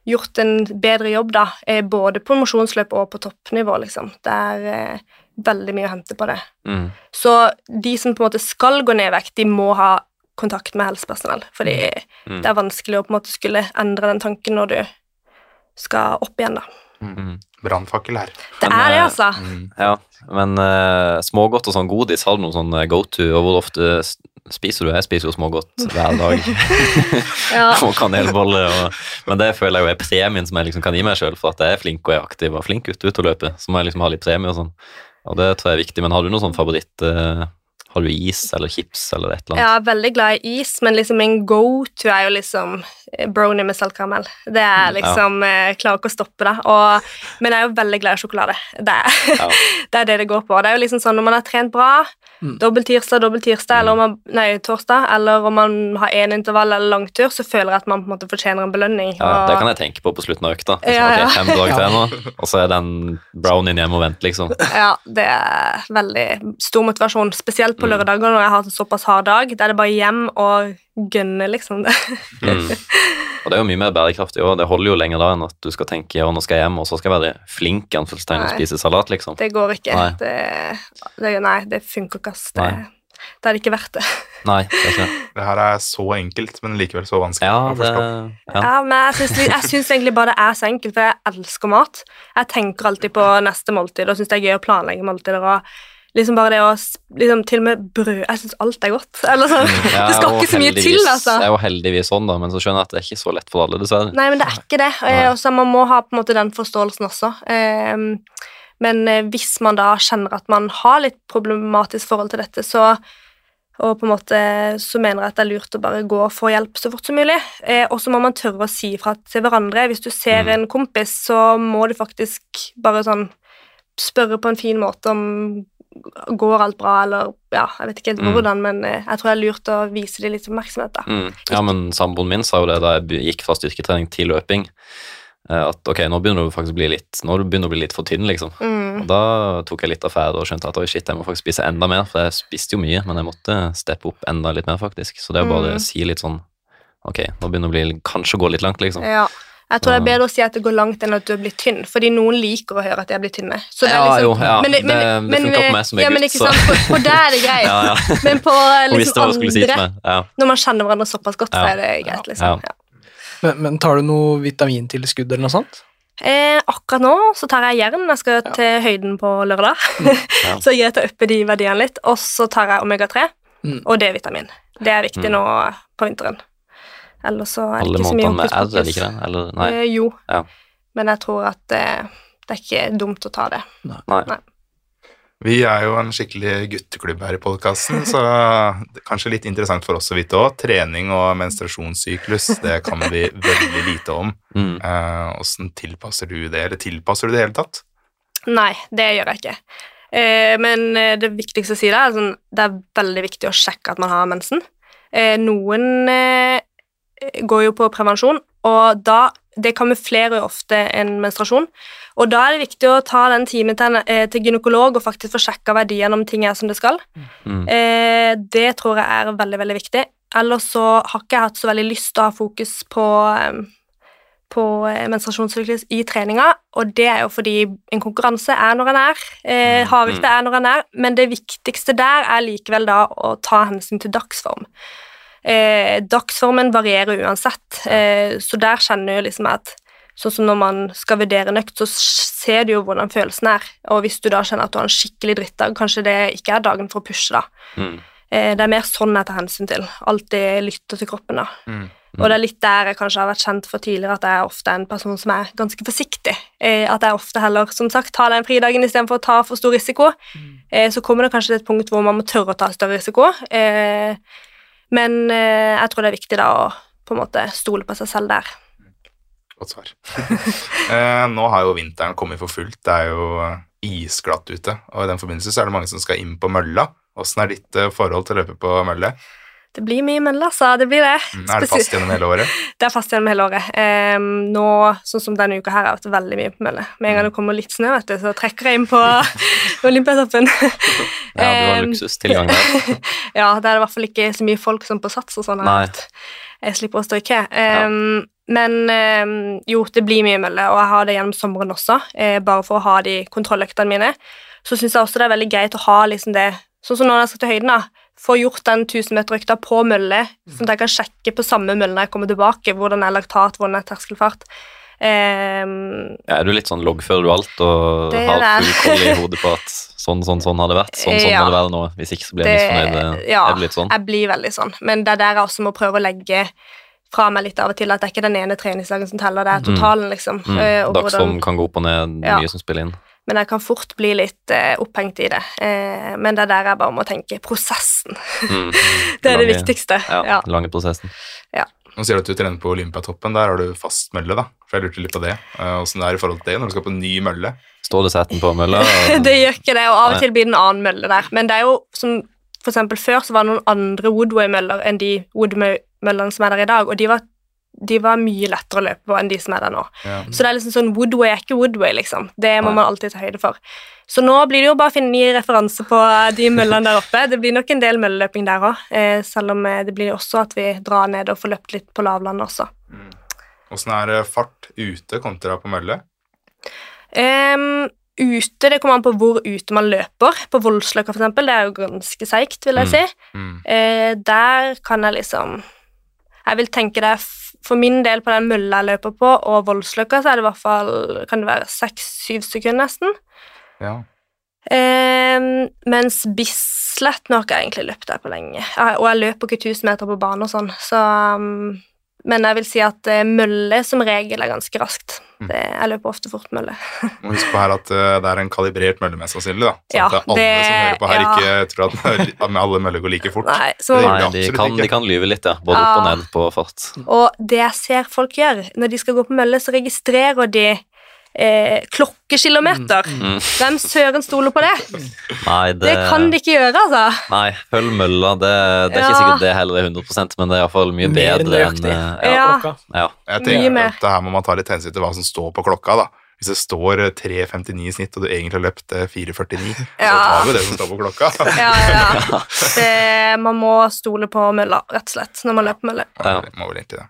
gjort en bedre jobb, da, eh, både på mosjonsløp og på toppnivå, liksom. Det er eh, veldig mye å hente på det. Mm. Så de som på en måte skal gå ned i vekt, de må ha kontakt med helsepersonell, fordi Mm. det er vanskelig å på en måte skulle endre den tanken når du skal opp igjen, da. Mm. Brannfakkel her. Det Men, er det, eh, altså. Mm. Ja, men uh, smågodt og sånn godis, har du noen sånn go to, og hvor ofte spiser du? Jeg spiser jo smågodt <laughs> hver dag. <laughs> Ja. og kanelboller. Og, men det føler jeg jo er premien som jeg liksom kan gi meg sjøl for at jeg er flink og er aktiv og flink ute, og å løpe. Så må jeg liksom ha litt premie og sånn. Og det tror jeg er viktig. Men har du noen sånn favoritt? Eh, har du is eller chips eller et eller Jeg er veldig glad i is, men liksom min go-to er jo liksom eh, brownie med saltkaramell. Det er liksom Jeg klarer ikke å stoppe det. Og, men jeg er jo veldig glad i sjokolade. Det er, Ja. <laughs> det er det det går på. Det er jo liksom sånn når man har trent bra, Mm. dobbelt tirsdag, dobbelt tirsdag, eller om man, nei, torsdag, eller om man har én intervall eller langtur, så føler jeg at man på en måte fortjener en belønning. Ja, og- det kan jeg tenke på på slutten av økta. Liksom, Ja, ja. ok, fem dager til <laughs> nå, og så er den brownien hjemme og venter, liksom. Ja, det er veldig stor motivasjon, spesielt på Mm. lørdager når jeg har en såpass hard dag. Da er det bare hjem og gønne, liksom. <laughs> Mm. Og det er jo mye mer bærekraftig òg. Det holder jo lenger da enn at du skal tenke ja, nå skal jeg hjem, og så skal jeg være flink i anførselstegn og spise salat, liksom. Det går ikke. Nei. Det, det, nei, det funker ikke, ass. Det, det er ikke verdt det. <laughs> Nei, det er ikke det. Det her er så enkelt, men likevel så vanskelig Ja, det ja. Ja, men jeg syns egentlig bare det er så enkelt, for jeg elsker mat. Jeg tenker alltid på neste måltid og syns det er gøy å planlegge måltider. og liksom bare det å liksom, Til og med brød Jeg syns alt er godt. Eller sånn. Ja, <laughs> Det skal ikke så mye til, altså. Det er jo heldigvis sånn, da, men så skjønner jeg at det er ikke så lett for alle, dessverre. Nei, men det er ikke det. Eh, Og så Man må ha på en måte den forståelsen også. Ehm, Men eh, hvis man da kjenner at man har litt problematisk forhold til dette, så og på en måte så mener jeg at det er lurt å bare gå og få hjelp så fort som mulig. Eh, og så må man tørre å si fra til hverandre. Hvis du ser Mm. en kompis, så må du faktisk bare sånn spørre på en fin måte om går alt bra, eller ja, jeg vet ikke helt Mm. hvordan, men eh, jeg tror det er lurt å vise dem litt oppmerksomhet, da. Mm. Ja, men samboeren min sa jo det da jeg gikk fra styrketrening til løping, eh, at ok, nå begynner du faktisk å bli litt, nå begynner du å bli litt for tynn, liksom. Mm. Og da tok jeg litt affære og skjønte at oi, shit, jeg må faktisk spise enda mer, for jeg spiste jo mye, men jeg måtte steppe opp enda litt mer, faktisk. Så det er bare Mm. å si litt sånn ok, nå begynner det å bli, kanskje gå litt langt, liksom. Ja. Jeg tror det er bedre å si at det går langt enn at du er blitt tynn, fordi noen liker å høre at de er blitt tynne. Så det er Ja, liksom- jo, ja, men det- det funker på meg som er ja, men gutt, ikke så- sant, for, for der er det greit. <laughs> Ja, ja. Men på liksom andre si. Ja. når man kjenner hverandre såpass godt, så er det greit, liksom. Ja. Ja. Men, men tar du noe vitamintilskudd eller noe sånt? Eh, akkurat nå så tar jeg jern. Jeg skal til høyden på lørdag, <laughs> Ja. så jeg greier å uppe de verdiene litt. Og så tar jeg omega-3 Mm. og D-vitamin. Det er viktig Mm. nå på vinteren. Ellers så er det ikke så mye med hokus R, er det pokus. ikke det? Eller, nei. Eh, jo, Ja. men jeg tror at eh, det er ikke dumt å ta det. nei. Vi er jo en skikkelig gutteklubb her i podkasten, så <laughs> det er kanskje litt interessant for oss å vite òg. Trening og menstruasjonssyklus, det kan vi <laughs> veldig lite om. Mm. Åssen tilpasser du det, eller tilpasser du det i hele tatt? Nei, det gjør jeg ikke. Eh, men eh, det viktigste å si det er sånn, det er veldig viktig å sjekke at man har mensen. Eh, noen eh, går jo på prevensjon, og da det kamuflerer jo ofte en menstruasjon. Og da er det viktig å ta den timen til, eh, til gynekolog og faktisk få sjekka verdien om ting er som det skal. Mm. Eh, det tror jeg er veldig, veldig viktig. Ellers så har ikke jeg hatt så veldig lyst til å ha fokus på, eh, på eh, menstruasjonssyklus i treninga, og det er jo fordi en konkurranse er når en er, eh, hardøkta er når en er, men det viktigste der er likevel da å ta hensyn til dagsform. Eh, dagsformen varierer uansett, eh, så der kjenner jeg liksom at Sånn som når man skal vurdere en økt, så ser du jo hvordan følelsen er. Og hvis du da kjenner at du har en skikkelig drittdag, kanskje det ikke er dagen for å pushe, da. Mm. Eh, det er mer sånn jeg tar hensyn til. Alltid lytter til kroppen, da. Mm. Og det er litt der jeg kanskje har vært kjent for tidligere, at jeg er ofte en person som er ganske forsiktig. Eh, at jeg ofte heller, som sagt, tar den fridagen istedenfor å ta for stor risiko. Eh, så kommer det kanskje til et punkt hvor man må tørre å ta større risiko. Eh, men eh, jeg tror det er viktig da å på en måte stole på seg selv der. Godt svar. <laughs> eh, nå har jo vinteren kommet for fullt. Det er jo eh, isglatt ute, og i den forbindelse så er det mange som skal inn på mølla. Åssen er ditt forhold til å løpe på mølle? Det blir mye mølle, altså. Det blir det. Mm, Er det fast gjennom hele året? <laughs> Det er fast gjennom hele året. Um, nå, sånn som denne uka her, har jeg vært veldig mye på mølle. Med en gang det kommer litt snø, vet du, så trekker jeg inn på <laughs> Olympiatoppen. Ja, du har luksustilgang <laughs> der. ja, det er i hvert fall ikke så mye folk som på Sats og sånn. Jeg slipper å stå i kø. Ehm, Men ehm, jo, det blir mye mølle, og jeg har det gjennom sommeren også, eh, bare for å ha de kontrolløktene mine. Så syns jeg også det er veldig greit å ha liksom det Sånn som når jeg skal til høyden, da. Få gjort den 1000-meterøkta på mølle, sånn at jeg kan sjekke på samme mølle når jeg kommer tilbake, hvordan er laktat, hvordan er terskelfart. Um, Ja, er du litt sånn loggfører du alt og Det har full koll i hodet på at sånn, sånn, sånn har det vært? Sånn, sånn Ja. må det være nå. Hvis ikke så blir jeg misfornøyd. ja, Er det litt sånn? jeg blir veldig sånn. Men det er der jeg også må prøve å legge fra meg litt av og til, at det er ikke den ene treningsdagen som teller, det er Mm. totalen, liksom. Mm. Mm. Dagsform kan gå opp og ned, Ja. mye som spiller inn. Men jeg kan fort bli litt eh, opphengt i det. Eh, men det er der jeg bare må tenke prosessen. Mm. <laughs> Det er det viktigste. Ja, Ja. lange prosessen. Nå sier du at du trener på Olympiatoppen. Der har du fast mølle, da. For jeg lurte litt på det. Eh, Åssen det er i forhold til det når du skal på ny mølle. Står det seten på mølla? og- <laughs> det gjør ikke det, og av og til blir det en annen mølle der. Men det er jo som for eksempel før så var det noen andre Woodway-møller enn de Woodway-møllene som er der i dag, og de var, de var mye lettere å løpe på enn de som er der nå. Ja. Så det er liksom sånn Woodway er ikke Woodway, liksom. Det må man alltid ta høyde for. Så nå blir det jo bare å finne ny referanse på de møllene der oppe. Det blir nok en del mølleløping der òg, eh, selv om eh, det blir også at vi drar ned og får løpt litt på lavlandet også. Åssen er det fart ute kontra på mølle? Um, ute, det kommer an på hvor ute man løper. På Voldsløkka, for eksempel, det er jo ganske seigt, vil jeg Mm. si. Mm. Eh, der kan jeg liksom Jeg vil tenke det er for min del på den mølla jeg løper på, og Voldsløkka, så er det i hvert fall Kan det være seks-syv sekunder, nesten. Ja. Eh, mens Bislett nå har jeg egentlig løpt der på lenge. Og jeg løper ikke 1000 meter på bane og sånn, så um, Men jeg vil si at eh, mølle som regel er ganske raskt. Mm. Det, jeg løper ofte fort mølle. <laughs> Må huske på her at eh, det er en kalibrert mølle, mest sannsynlig. da. Sånn Ja, at alle det- som hører på her, ja. ikke tror at, alle møller går like fort. Nei, så, Det Nei, de kan, de kan lyve litt, ja. Både Ja. opp og ned på fart. og det jeg ser folk gjør når de skal gå på mølle, så registrerer de eh, klokkekilometer. Mm. Hvem søren stoler på det? Nei, det, Det kan de ikke gjøre, altså. Nei, følg mølla. Det, det er ikke Ja. sikkert det heller er 100% men det er iallfall mye Mer bedre enn eh, Ja. ja. Klokka. ja. Jeg Mye tenker mer. at her må man ta litt hensyn til hva som står på klokka. da. Hvis det står eh, 3.59 i snitt, og du egentlig har løpt eh, 4.49, <laughs> så tar vi det som står på klokka. <laughs> Ja, ja, ja. Det, man må stole på mølla, rett og slett, når man løper mølle. Ja. Det må vel egentlig det.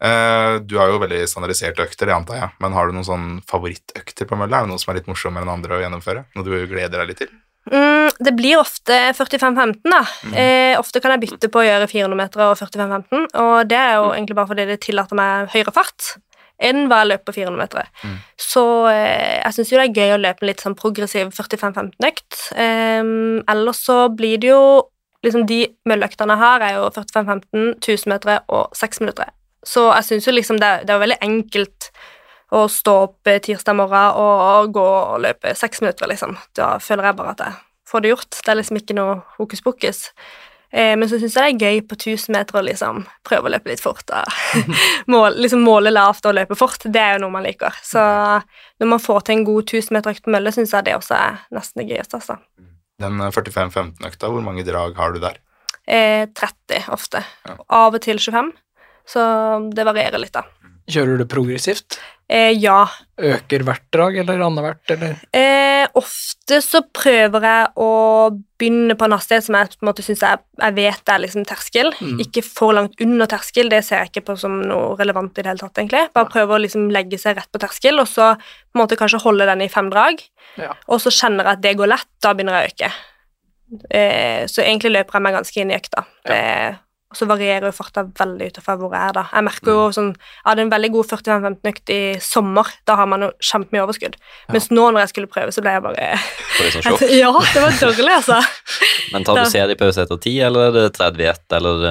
Eh, du har jo veldig standardiserte økter, det antar jeg. Men har du noen sånn favorittøkter på mølla? Er det noe som er litt morsommere enn andre å gjennomføre? Noe du gleder deg litt til? Mm, det blir ofte 45-15, da. Mm. Eh, ofte kan jeg bytte på å gjøre 400 meter og 45-15, og det er jo egentlig bare fordi det tillater meg høyere fart enn hva jeg løper på 400 meter. Mm. Så eh, jeg syns jo det er gøy å løpe en litt sånn progressiv 45-15-økt. Eh, ellers så blir det jo liksom De mølleøktene jeg har, er jo 45-15, 1000 meter og 6 minutter. Så jeg syns jo liksom det, det er veldig enkelt å stå opp eh, tirsdag morgen og gå og løpe seks minutter, liksom. Da føler jeg bare at jeg får det gjort. Det er liksom ikke noe hokus pokus. Eh, men så syns jeg det er gøy på 1000 meter å liksom prøve å løpe litt fort. Og <laughs> <laughs> måle, liksom måle lavt og løpe fort. Det er jo noe man liker. Så når man får til en god 1000 meter økt på mølle, syns jeg det også er nesten det gøyeste. Altså. Den eh, 45-15-økta, hvor mange drag har du der? Eh, 30 ofte. Ja. Av og til 25. Så det varierer litt, da. Kjører du det progressivt? Eh, ja. Øker hvert drag, eller annethvert, eller? Eh, ofte så prøver jeg å begynne på en hastighet som jeg på en måte synes jeg, jeg vet er liksom terskel. Mm. Ikke for langt under terskel, det ser jeg ikke på som noe relevant i det hele tatt. egentlig. Bare prøve å liksom legge seg rett på terskel, og så på en måte kanskje holde den i fem drag. Ja. Og så kjenner jeg at det går lett, da begynner jeg å øke. Eh, så egentlig løper jeg meg ganske inn i økta. Det og så varierer jo farta veldig ut hvor jeg er, da. Jeg merker jo sånn Jeg hadde en veldig god 45-15-økt i sommer. Da har man jo kjempemye overskudd. Mens nå når jeg skulle prøve, så ble jeg bare Får litt sånn sjokk. Ja, det var dårlig, altså. <laughs> Men tar du seriepause etter ti, eller er det 30 eller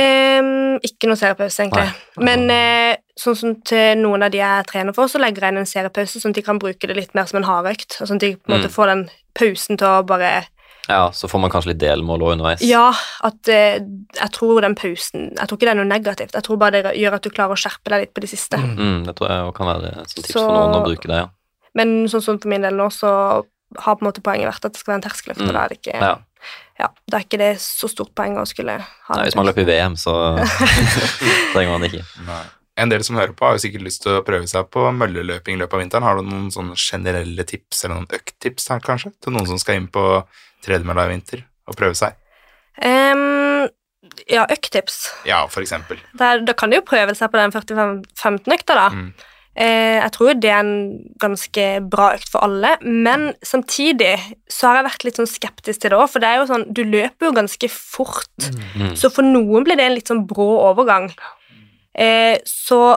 Ehm, ikke noe seriepause, egentlig. Nei. Men uh, sånn som til noen av de jeg trener for, så legger jeg inn en seriepause, sånn at de kan bruke det litt mer som en hardøkt. Sånn at de på en måte Mm. får den pausen til å bare Ja, så får man kanskje litt delmål også underveis. Ja, at eh, jeg tror den pausen Jeg tror ikke det er noe negativt. Jeg tror bare det gjør at du klarer å skjerpe deg litt på de siste. Mm. Mm, det tror jeg kan være et tips Så- for noen å bruke det, ja. Men sånn som for min del nå, så har på en måte poenget vært at det skal være en terskeløft, Mm. og da er det ikke ja. ja, da er ikke det så stort poeng å skulle ha Nei, hvis man løper i VM, så <laughs> trenger man det ikke. Nei. En del som hører på, har jo sikkert lyst til å prøve seg på mølleløping i løpet av vinteren. Har du noen sånne generelle tips, eller noen økttips her, kanskje, til noen som skal inn på tredemølla i vinter og prøve seg? Um, ja, økttips. Ja, for eksempel. Da, da kan de jo prøve seg på den 45-15-økta, da. Mm. Eh, jeg tror jo det er en ganske bra økt for alle, men samtidig så har jeg vært litt sånn skeptisk til det òg, for det er jo sånn Du løper jo ganske fort, Mm. så for noen blir det en litt sånn brå overgang. Eh, så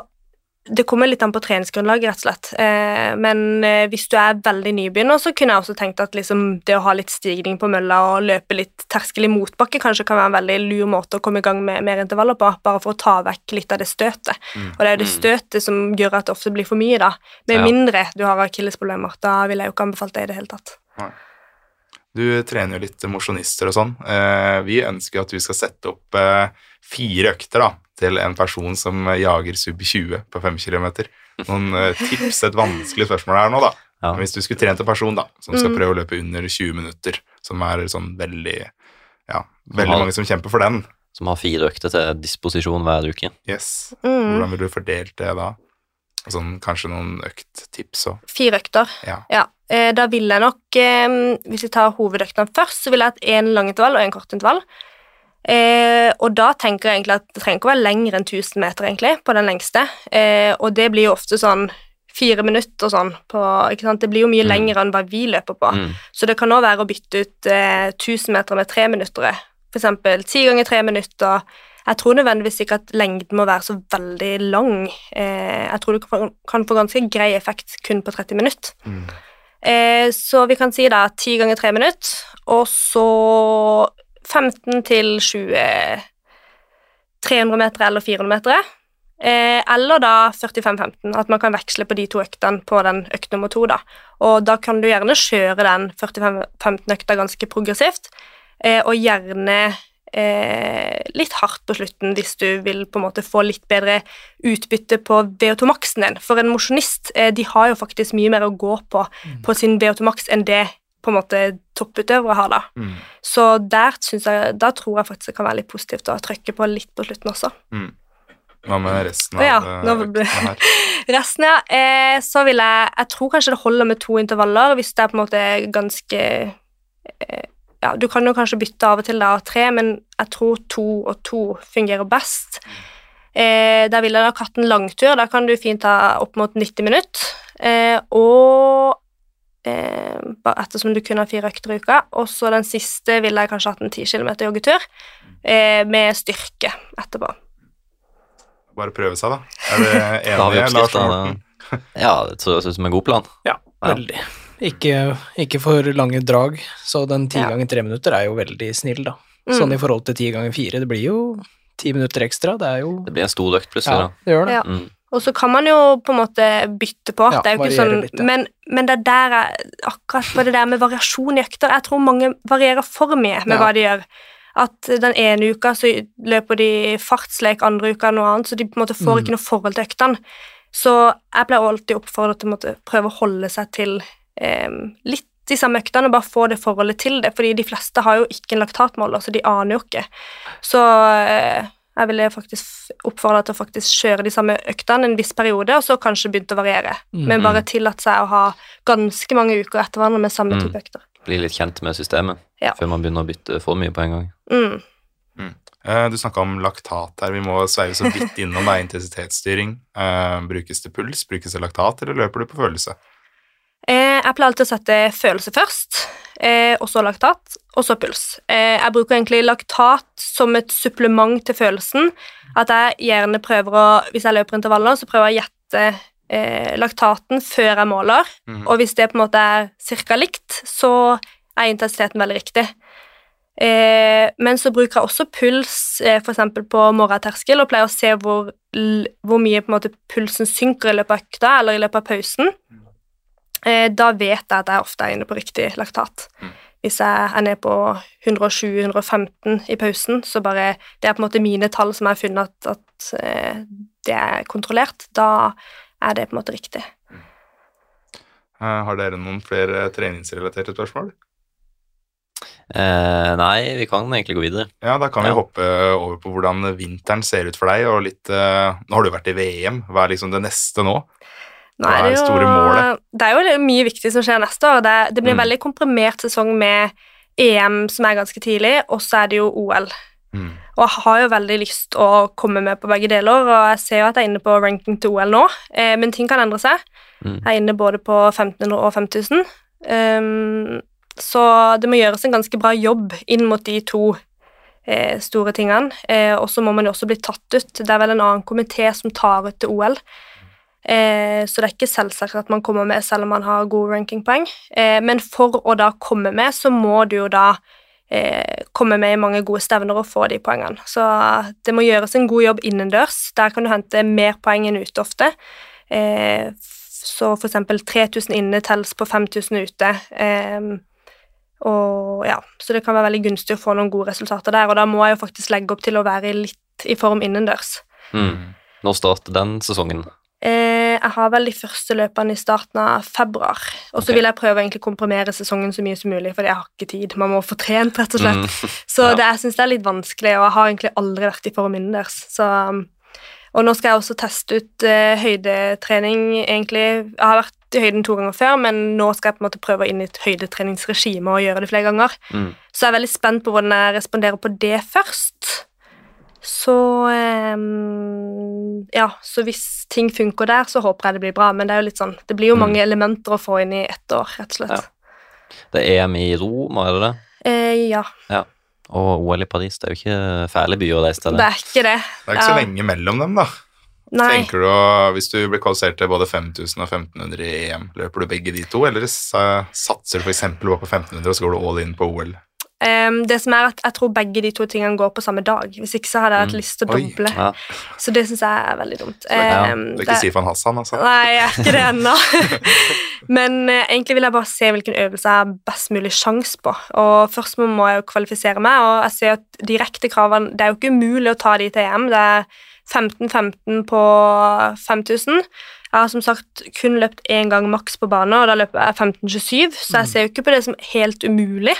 det kommer litt an på treningsgrunnlaget, rett og slett. Eh, men eh, hvis du er veldig nybegynner, så kunne jeg også tenkt at liksom, det å ha litt stigning på mølla og løpe litt terskel i motbakke kanskje kan være en veldig lur måte å komme i gang med mer intervaller på, bare for å ta vekk litt av det støtet. Mm. Og det er jo det Mm. støtet som gjør at det ofte blir for mye, da. Med Ja. mindre du har akillesproblemer. Da ville jeg jo ikke anbefalt det i det hele tatt. Du trener jo litt mosjonister og sånn. Eh, vi ønsker at du skal sette opp fire økter da, til en person som jager sub 20 på 5 km. Noen eh, tips, et vanskelig spørsmål her nå, da. Ja. Hvis du skulle trent en person da, som skal Mm. prøve å løpe under 20 minutter, som er sånn veldig Ja, Som veldig har- mange som kjemper for den. Som har fire økter til disposisjon hver uke. Yes. Mm. Hvordan vil du fordelt det da? Sånn, kanskje noen økttips òg. Fire økter. Ja. ja. da vil jeg nok, eh, hvis vi tar hovedøktene først, så vil jeg ha én langintervall og én kortintervall. Eh, og da tenker jeg egentlig at det trenger ikke å være lenger enn 1000 meter, egentlig, på den lengste. Eh, og det blir jo ofte sånn fire minutter og sånn på ikke sant? Det blir jo mye Mm. lenger enn hva vi løper på. Mm. Så det kan òg være å bytte ut eh, 1000 meter med tre minutter. For eksempel ti ganger tre minutter. Jeg tror nødvendigvis ikke at lengden må være så veldig lang. Eh, jeg tror du kan få, kan få ganske grei effekt kun på 30 minutter. Mm. Eh, så vi kan si da ti ganger tre minutter, og så 15 til 20 300 meter eller 400 meter. Eh, eller da 45-15, at man kan veksle på de to øktene på den økt nummer to. da. Og da kan du gjerne kjøre den 45-15-økta ganske progressivt, eh, og gjerne eh, litt hardt på slutten hvis du vil på en måte få litt bedre utbytte på VO2 Max-en din. For en mosjonist eh, de har jo faktisk mye mer å gå på på sin VO2 Max enn det på en måte topputøvere har. da. Mm. Så der jeg, da tror jeg faktisk det kan være litt positivt å trykke på litt på slutten også. Mm. Hva med resten av ja, øktene her? <laughs> Resten, ja. Eh, så vil jeg Jeg tror kanskje det holder med to intervaller hvis det er på en måte ganske eh, Ja, du kan jo kanskje bytte av og til da tre, men jeg tror to og to fungerer best. Eh, der vil jeg ha katten langtur. Da kan du fint ta opp mot 90 minutter. Eh, og eh, ettersom du kun har fire økter i uka. Og så den siste ville jeg kanskje hatt en 10 km joggetur eh, med styrke etterpå. Bare prøve seg, da. Er du <laughs> Da har vi Lars Morten? <laughs> Ja, det ser ut som en god plan. Ja, veldig. Ikke, ikke for lange drag, så den ti Ja. ganger tre minutter er jo veldig snill, da. Mm. Sånn i forhold til ti ganger fire, det blir jo ti minutter ekstra, det er jo Det blir en stor økt plutselig, Ja, det gjør det. Ja. Mm. Og så kan man jo på en måte bytte på. Ja, det er jo ikke sånn, men, men det er der er akkurat på det der med variasjon i økter Jeg tror mange varierer for mye med Ja. hva de gjør. At den ene uka så løper de fartslek, andre uka noe annet, så de på en måte får Mm. ikke noe forhold til øktene. Så jeg pleier alltid å oppfordre til å prøve å holde seg til eh, litt de samme øktene, og bare få det forholdet til det, fordi de fleste har jo ikke en laktatmåler, så de aner jo ikke. Så eh, jeg ville faktisk oppfordra til å faktisk kjøre de samme øktene en viss periode, og så kanskje begynte å variere. Men bare tillate seg å ha ganske mange uker etter hverandre med samme Mm. type økter. Bli litt kjent med systemet Ja. før man begynner å bytte for mye på en gang. Mm. Eh, Du snakka om laktat her. Vi må sveive så vidt innom det. Intensitetsstyring. Eh, brukes det puls? Brukes det laktat, eller løper du på følelse? Eh, jeg pleier alltid å sette følelse først, eh, og så laktat, og så puls. Eh, jeg bruker egentlig laktat som et supplement til følelsen. At jeg gjerne prøver å Hvis jeg løper intervaller, så prøver jeg å gjette eh, laktaten før jeg måler. Mhm. Og hvis det på en måte er ca. likt, så er intensiteten veldig riktig. Eh, men så bruker jeg også puls eh, eksempel på morgenterskel og pleier å se hvor, hvor mye måte, pulsen synker i løpet av økta eller i løpet av pausen. Eh, da vet jeg at jeg ofte er inne på riktig laktat. Mm. Hvis jeg er nede på 120-115 i pausen, så bare Det er på en måte mine tall som jeg har funnet at, at eh, det er kontrollert. Da er det på en måte riktig. Eh, Har dere noen flere treningsrelaterte spørsmål? Eh, nei, vi kan egentlig gå videre. Ja, da kan vi Ja. hoppe over på hvordan vinteren ser ut for deg, og litt eh, Nå har du vært i VM, hva er liksom det neste nå? Nå er det store målet? Det er jo mye viktig som skjer neste år. Det, det blir en Mm. veldig komprimert sesong med EM som er ganske tidlig, og så er det jo OL. Mm. Og jeg har jo veldig lyst å komme med på begge deler, og jeg ser jo at jeg er inne på ranking til OL nå, eh, men ting kan endre seg. Mm. Jeg er inne både på 1500 og 5000. Um, så det må gjøres en ganske bra jobb inn mot de to eh, store tingene. Eh, og så må man jo også bli tatt ut. Det er vel en annen komité som tar ut til OL. Eh, så det er ikke selvsagt at man kommer med selv om man har gode rankingpoeng. Eh, men for å da komme med, så må du jo da eh, komme med i mange gode stevner og få de poengene. Så det må gjøres en god jobb innendørs. Der kan du hente mer poeng enn ute ofte. Eh, så eksempel 3000 inne telles på 5000 ute. Eh, og ja, Så det kan være veldig gunstig å få noen gode resultater der, og da må jeg jo faktisk legge opp til å være litt i form innendørs. Mm. Når starter den sesongen? Eh, jeg har vel de første løpene i starten av februar. Og så okay. vil jeg prøve å komprimere sesongen så mye som mulig, fordi jeg har ikke tid. Man må få trent, rett og slett. Mm. <laughs> Så Ja. det, jeg syns det er litt vanskelig, og jeg har egentlig aldri vært i form innendørs. Så, um, og nå skal jeg også teste ut eh, høydetrening, egentlig. Jeg har vært i høyden to ganger før, men nå skal jeg på en måte prøve inn i et høydetreningsregime og gjøre det flere ganger. Mm. Så jeg er veldig spent på hvordan jeg responderer på det først. Så ehm, Ja, så hvis ting funker der, så håper jeg det blir bra. Men det er jo litt sånn Det blir jo Mm. mange elementer å få inn i ett år, rett og slett. Ja. Det er EM i Roma, er det det? Eh, ja, Og OL i Paris. Det er jo ikke fæle byer å reise til. det er ikke det. Det er ikke så Ja. lenge mellom dem, da. Nei. Tenker du Hvis du blir kvalifisert til både 5000 og 1500 i EM, løper du begge de to, eller satser du f.eks. på 1500 og så går du all in på OL? Ehm, det som er at Jeg tror begge de to tingene går på samme dag. Hvis ikke så hadde jeg hatt Mm. lyst til å doble. Ja. Så det syns jeg er veldig dumt. Ja, Ehm, Du er det- ikke Sifan Hassan, altså? Nei, jeg er ikke det ennå. <laughs> Men uh, egentlig vil jeg bare se hvilken øvelse jeg har best mulig sjanse på. Og først må må jeg jo kvalifisere meg, og jeg ser at direkte kravene Det er jo ikke umulig å ta de til EM. Det er 15-15 på 5000. Jeg har som sagt kun løpt én gang maks på bane, og da løper jeg 15-27, så jeg ser jo ikke på det som helt umulig.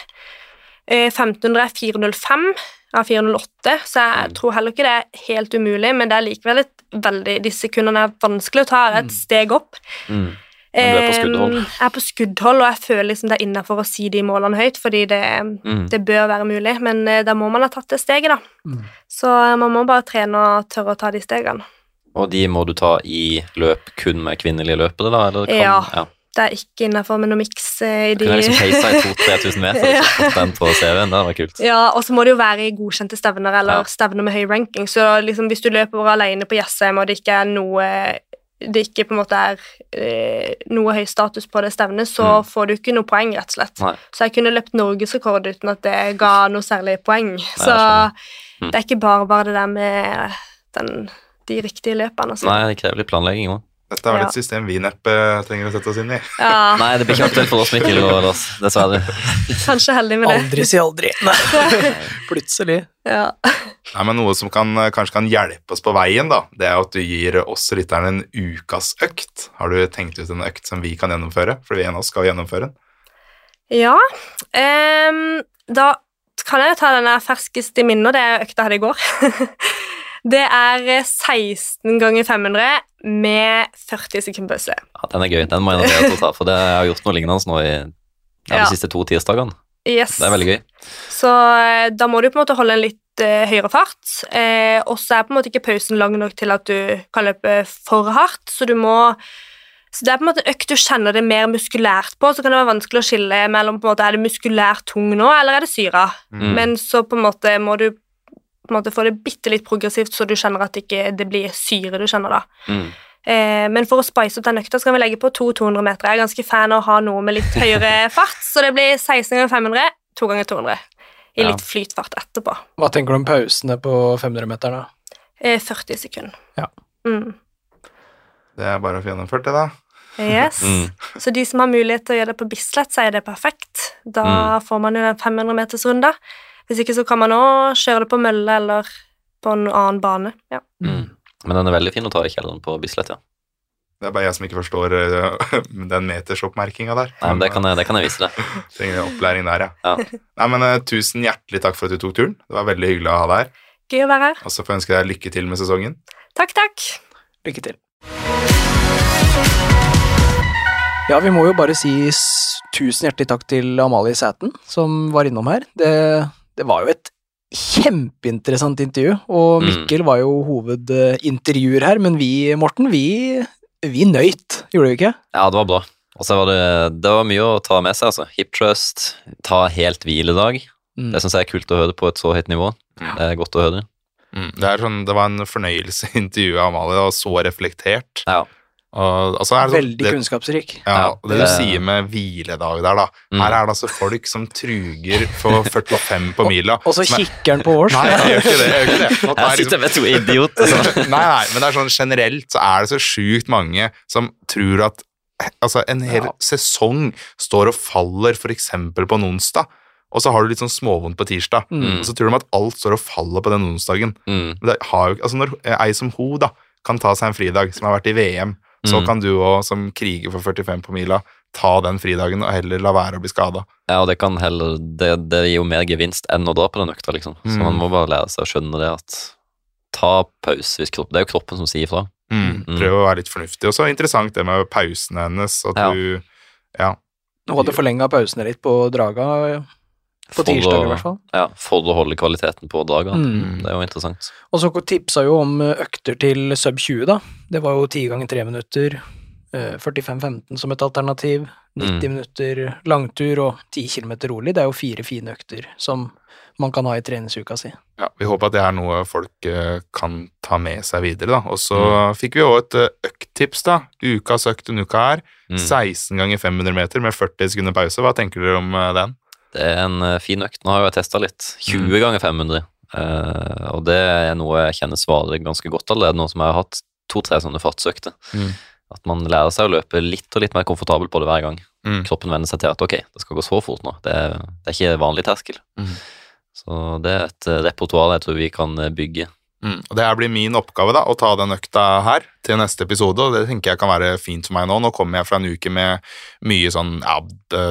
Eh, 1500 er 405 av 408, så jeg Mm. tror heller ikke det er helt umulig, men det er likevel et veldig De sekundene er vanskelig å ta, det er et steg opp. Mm. Er på skuddhold. Jeg er på skuddhold, og jeg føler liksom det er innafor å si de målene høyt, fordi det, Mm. det bør være mulig, men eh, da må man ha tatt det steget, da. Mm. Så eh, man må bare trene og tørre å ta de stegene. Og de må du ta i løp kun med kvinnelige løpere, da? Eller kan, Ja. ja. Det er ikke innafor med noe miks eh, i de Kunne liksom peisa i 2000-3000 meter og fått den på CV-en? Det hadde vært kult. Ja, og så må det jo være i godkjente stevner eller Ja. stevner med høy ranking. Så liksom hvis du løper alene på Jessheim, og det ikke er noe det ikke på en måte er eh, noe høy status på det stevnet, så Mm. får du ikke noe poeng, rett og slett. Nei. Så jeg kunne løpt norgesrekord uten at det ga noe særlig poeng. Så. Mm. det er ikke bare bare det der med den, de riktige løpene. Altså. Nei, det krever litt planlegging òg. Dette er vel Ja. et system vi neppe trenger å sette oss inn i. Ja, <laughs> Nei, det blir ikke aktuelt for oss, Mikkel og Lars, dessverre. kanskje heldig med det. Aldri si aldri. Nei. <laughs> Plutselig. Ja. Nei, men Noe som kan, kanskje kan hjelpe oss på veien, da, det er at du gir oss lytterne en ukas økt. Har du tenkt ut en økt som vi kan gjennomføre? For vi en av oss skal gjennomføre den. Ja, Um, da kan jeg ta den ferskeste ferskest i minnet, og det er økta jeg hadde i går. <laughs> det er 16 ganger 500 med 40 sekunder pause. Ja, den er gøy. Den må jeg notere ta, for det, jeg har gjort noe lignende nå i de Ja. siste to tirsdagene. Yes. Det er veldig gøy. Så eh, da må du på en måte holde en litt eh, høyere fart, eh, og så er på en måte ikke pausen lang nok til at du kan løpe for hardt, så du må Så det er på en måte en økt du kjenner det mer muskulært på, så kan det være vanskelig å skille mellom på en måte, er det muskulært tung nå, eller er det syra. Mm. Men så på en måte må du på en måte få det bitte litt progressivt, så du kjenner at det ikke det blir syre du kjenner da. Mm. Eh, men for å spice opp den økta skal vi legge på to 200 meter. Jeg er ganske fan av å ha noe med litt høyere <laughs> fart, så det blir 16 ganger 500, 2 ganger 200 i Ja. litt flytfart etterpå. Hva tenker du om pausene på 500 meter da? Eh, 40 sekunder. Ja. Mm. Det er bare å få gjennomført det, da. Yes. <laughs> Mm. Så de som har mulighet til å gjøre det på Bislett, sier det er perfekt. Da Mm. får man jo den 500-metersrunda. Hvis ikke så kan man òg kjøre det på mølle eller på en annen bane. Ja. Mm. Men den er veldig fin å ta i kjelleren på Bislett, ja. Det er bare jeg som ikke forstår eh, den metersoppmerkinga der. Nei, men det kan jeg, det kan jeg vise deg. <laughs> Trenger opplæring der, ja. Ja. Nei, men eh, Tusen hjertelig takk for at du tok turen. Det var veldig hyggelig å ha deg her. Gøy å være her. Og så får jeg ønske deg lykke til med sesongen. Takk, takk. Lykke til. Ja, vi må jo bare si tusen hjertelig takk til Amalie Sæten, som var innom her. Det, det var jo et kjempeinteressant intervju, og Mm. Mikkel var jo hovedintervjuer her, men vi, Morten, vi, vi nøyt, gjorde vi ikke? Ja, det var bra. Og så var det, det var mye å ta med seg, altså. Hip trust, ta helt hviledag. Mm. Det syns jeg er kult å høre på et så høyt nivå. Det er godt å høre. Mm. Det, er sånn, det var en fornøyelse å intervjue Amalie, og så reflektert. Ja. Og, og er det sånn- Veldig det, kunnskapsrik. ja, og det du sier med hviledag der, da. Mm. Her er det altså folk som truger for <laughs> 45 på mila. Og så er- kikker han på oss. Nei, jeg gjør ikke det. Jeg gjør ikke det. Nå <laughs> Jeg sitter med to idioter. sånn. nei, nei, men det er sånn generelt så er det så sjukt mange som tror at altså, en hel Ja. sesong står og faller for eksempel på en onsdag, og så har du litt sånn småvondt på tirsdag, Mm. og så tror de at alt står og faller på den onsdagen. Mm. Men Det har jo, ikke- altså når ei som ho da, kan ta seg en fridag, som har vært i VM, så Mm. kan du òg, som kriger for 45 på mila, ta den fridagen og heller la være å bli skada. Ja, og det kan heller det, det gir jo mer gevinst enn å dra på den økta, liksom. Så Mm. man må bare lære seg å skjønne det at ta pause hvis kropp Det er jo kroppen som sier ifra. Mm. Mm. Prøv å være litt fornuftig. Og så interessant det med pausene hennes. At Ja. du Ja. Nå hadde forlenga pausene litt på draga, på tirsdag i hvert fall. Ja, for å holde kvaliteten på dagene. Mm. Det er jo interessant. Og så tipsa jo om eh, økter til sub 20, da. Det var jo 10 ganger 3 minutter, eh, 45-15 som et alternativ, 90 Mm. minutter langtur og 10 km rolig. Det er jo fire fine økter som man kan ha i treningsuka si. Ja, Vi håper at det er noe folk eh, kan ta med seg videre. da. Og så Mm. fikk vi òg et eh, økttips. da. Ukas økt denne uka her. Mm. 16 ganger 500 meter med 40 sekunder pause. Hva tenker dere om eh, den? Det er en eh, fin økt. Nå har jeg testa litt. 20 Mm. ganger 500. Uh, og det er noe jeg kjenner svarer ganske godt allerede, nå som jeg har hatt to-tre sånne fartsøkter. Mm. At man lærer seg å løpe litt og litt mer komfortabel på det hver gang. Mm. Kroppen venner seg til at ok, det skal gå så fort nå. Det er, det er ikke vanlig terskel. Mm. Så det er et eh, repertoar jeg tror vi kan eh, bygge. Mm. Og Det her blir min oppgave, da, å ta den økta her til neste episode. og Det tenker jeg kan være fint for meg nå. Nå kommer jeg fra en uke med mye sånn ja,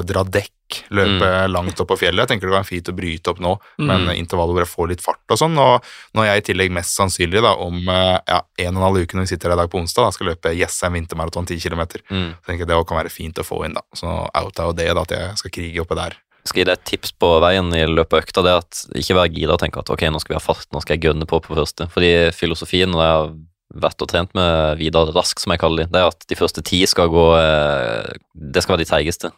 dra dekk, løpe langt opp på fjellet. Jeg tenker det kan være fint å bryte opp nå, men intervallet hvor jeg får litt fart og sånn. Og når jeg i tillegg mest sannsynlig da, om eh, ja, en og en halv uke når vi sitter her i dag på onsdag, da, skal løpe Jessheim vintermaraton 10 km, Mm. så tenker jeg det kan være fint å få inn. da. Så out av det da, at jeg skal krige oppe der. Jeg skal gi deg et tips på veien i løpet av økta. Det er at ikke være gira og tenke at ok, nå skal vi ha fart, nå skal jeg gønne på på første. Fordi filosofien når jeg har vært og trent med Vidar Rask, som jeg kaller de, det er at de første ti skal gå eh, Det skal være de treigeste.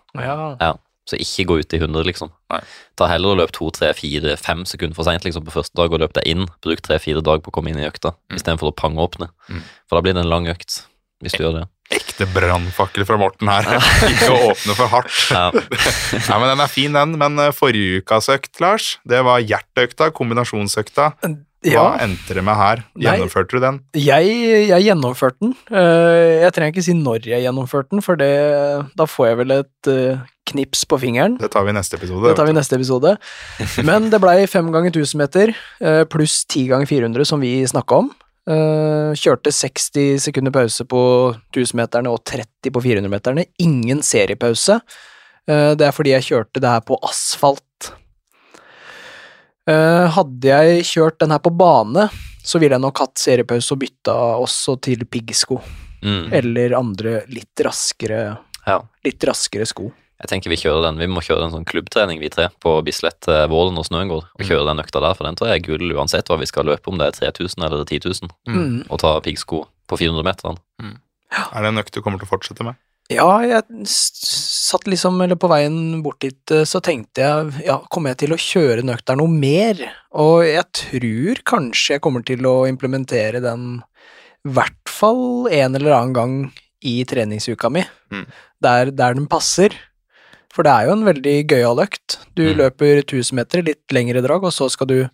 Ja. Så ikke gå ut i 100, liksom. Nei. Ta heller og løp to, tre, fire, fem sekunder for seint liksom, på første dag, og løp deg inn. Bruk tre-fire dager på å komme inn i økta, Mm. istedenfor å pangeåpne. Mm. For da blir det en lang økt, hvis du gjør det. Ekte brannfakkel fra Morten her. <laughs> Ikke å åpne for hardt. Ja. <laughs> Nei, men Den er fin, den. Men eh, forrige ukas økt, Lars, det var hjerteøkta, kombinasjonsøkta. Hva ja. endte det med her? Nei. Gjennomførte du den? Jeg, jeg gjennomførte den. Eh, Jeg trenger ikke si når jeg gjennomførte den, for det, da får jeg vel et eh, knips på fingeren. Det tar vi i neste episode. Det tar vi neste episode. <laughs> Men det blei fem ganger 1000 meter pluss ti ganger 400, som vi snakka om. Eh, Kjørte 60 sekunder pause på 1000-meterne og 30 på 400-meterne. Ingen seriepause. Eh, Det er fordi jeg kjørte det her på asfalt. Eh, Hadde jeg kjørt den her på bane, så ville jeg nok hatt seriepause og bytta også til piggsko. Mm. Eller andre litt raskere, ja. litt raskere sko. Jeg tenker vi kjører den. Vi må kjøre en sånn klubbtrening, vi tre, på Bislett Vålen våren når snøen går. Og kjøre den økta der, for den tror jeg er gull uansett hva vi skal løpe, om det er 3000 eller 10 000. Mm. Mm. Og ta piggsko på 400 meter. Er det en økt du kommer til å fortsette med? Ja, jeg satt liksom, eller på veien bort dit, eh, så tenkte jeg, ja, kommer jeg til å kjøre en økt der noe mer? Og jeg tror kanskje jeg kommer til å implementere den i hvert fall en eller annen gang i treningsuka mi, Mm. der, der den passer. For det er jo en veldig gøyal økt. Du Mm. løper 1000 meter, litt lengre drag, og så skal du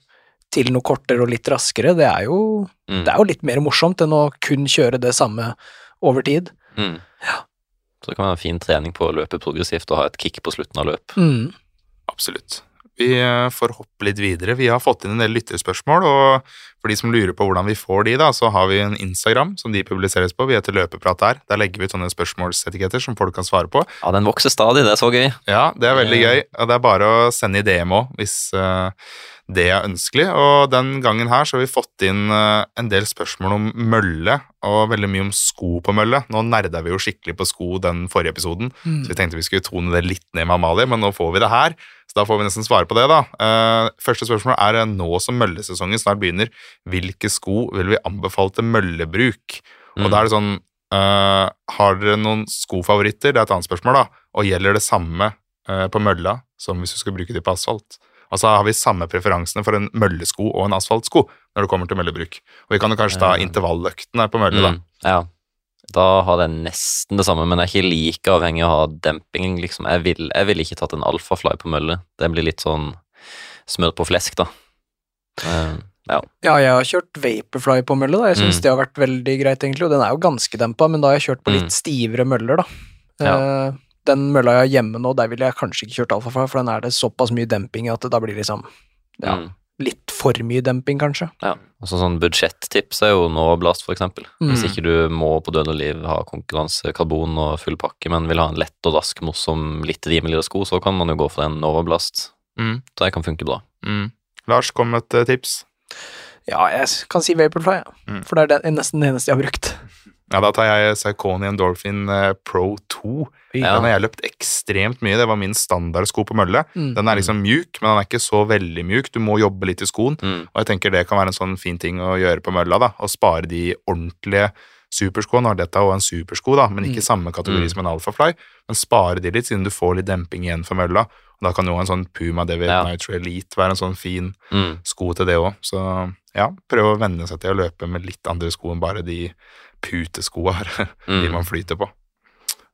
til noe kortere og litt raskere. Det er jo, Mm. det er jo litt mer morsomt enn å kun kjøre det samme over tid. Mm. Så det kan være en fin trening på å løpe progressivt og ha et kick på slutten av løp. Mm. Absolutt. Vi eh, får hoppe litt videre. Vi har fått inn en del lytterspørsmål, og for de som lurer på hvordan vi får de, da, så har vi en Instagram som de publiseres på. Vi heter Løpeprat der. Der legger vi ut sånne spørsmålsetiketter som folk kan svare på. Ja, den vokser stadig, det er så gøy. Ja, det er veldig gøy. og Det er bare å sende i DM òg, hvis eh, det er ønskelig. Og den gangen her så har vi fått inn eh, en del spørsmål om mølle, og veldig mye om sko på mølle. Nå nerda vi jo skikkelig på sko den forrige episoden, Mm. så vi tenkte vi skulle tone det litt ned med Amalie, men nå får vi det her. Så da får vi nesten svare på det, da. Eh, første spørsmål er eh, nå som møllesesongen snart begynner, hvilke sko vil vi anbefale til møllebruk? Og Mm. da er det sånn Uh, Har dere noen skofavoritter? Det er et annet spørsmål, da. Og gjelder det samme uh, på mølla som hvis du skal bruke de på asfalt? Altså har vi samme preferansene for en møllesko og en asfaltsko når det kommer til møllebruk. Og vi kan jo kanskje ta Ja. intervalløktene på mølle, da. Mm, ja. Da har det nesten det samme, men jeg er ikke like avhengig av å ha demping. Liksom. Jeg ville jeg vil ikke tatt en alfafly på mølle. Det blir litt sånn smør på flesk, da. Uh, ja. Ja, jeg har kjørt Vaporfly på mølle, da. Jeg syns Mm. det har vært veldig greit, egentlig. Og den er jo ganske dempa, men da har jeg kjørt på litt Mm. stivere møller, da. Ja. Eh, den mølla jeg har hjemme nå, der ville jeg kanskje ikke kjørt Alfafly, for den er det såpass mye demping at det da blir liksom ja, Mm. litt for mye demping, kanskje. ja. Og sånn budsjettips er jo Novablast, for eksempel. Hvis Mm. ikke du må på død og liv ha konkurranse, karbon og full pakke, men vil ha en lett og rask, morsom, litt rimeligere sko, så kan man jo gå for en Novablast. Mm. Så det kan funke bra. Mm. Lars, kom med et eh, tips. Ja, jeg kan si Vaporfly, ja. Mm. for det er den, nesten det eneste jeg har brukt. Ja, Da tar jeg Saucony Endorphin eh, Pro 2. Ja. Den har jeg løpt ekstremt mye. Det var min standardsko på mølle. Mm. Den er liksom mjuk, men den er ikke så veldig mjuk. Du må jobbe litt i skoen. Mm. Og jeg tenker det kan være en sånn fin ting å gjøre på mølla, da. Å spare de ordentlige superskoene. Dette er jo en supersko, da, men ikke Mm. samme kategori Mm. som en Alphafly. Men spare de litt, siden du får litt demping igjen for mølla. Og da kan jo en sånn Puma David Ja. Nitro Elite være en sånn fin Mm. sko til det òg. Så ja, prøv å venne seg til å løpe med litt andre sko enn bare de puteskoa <laughs> de Mm. man flyter på.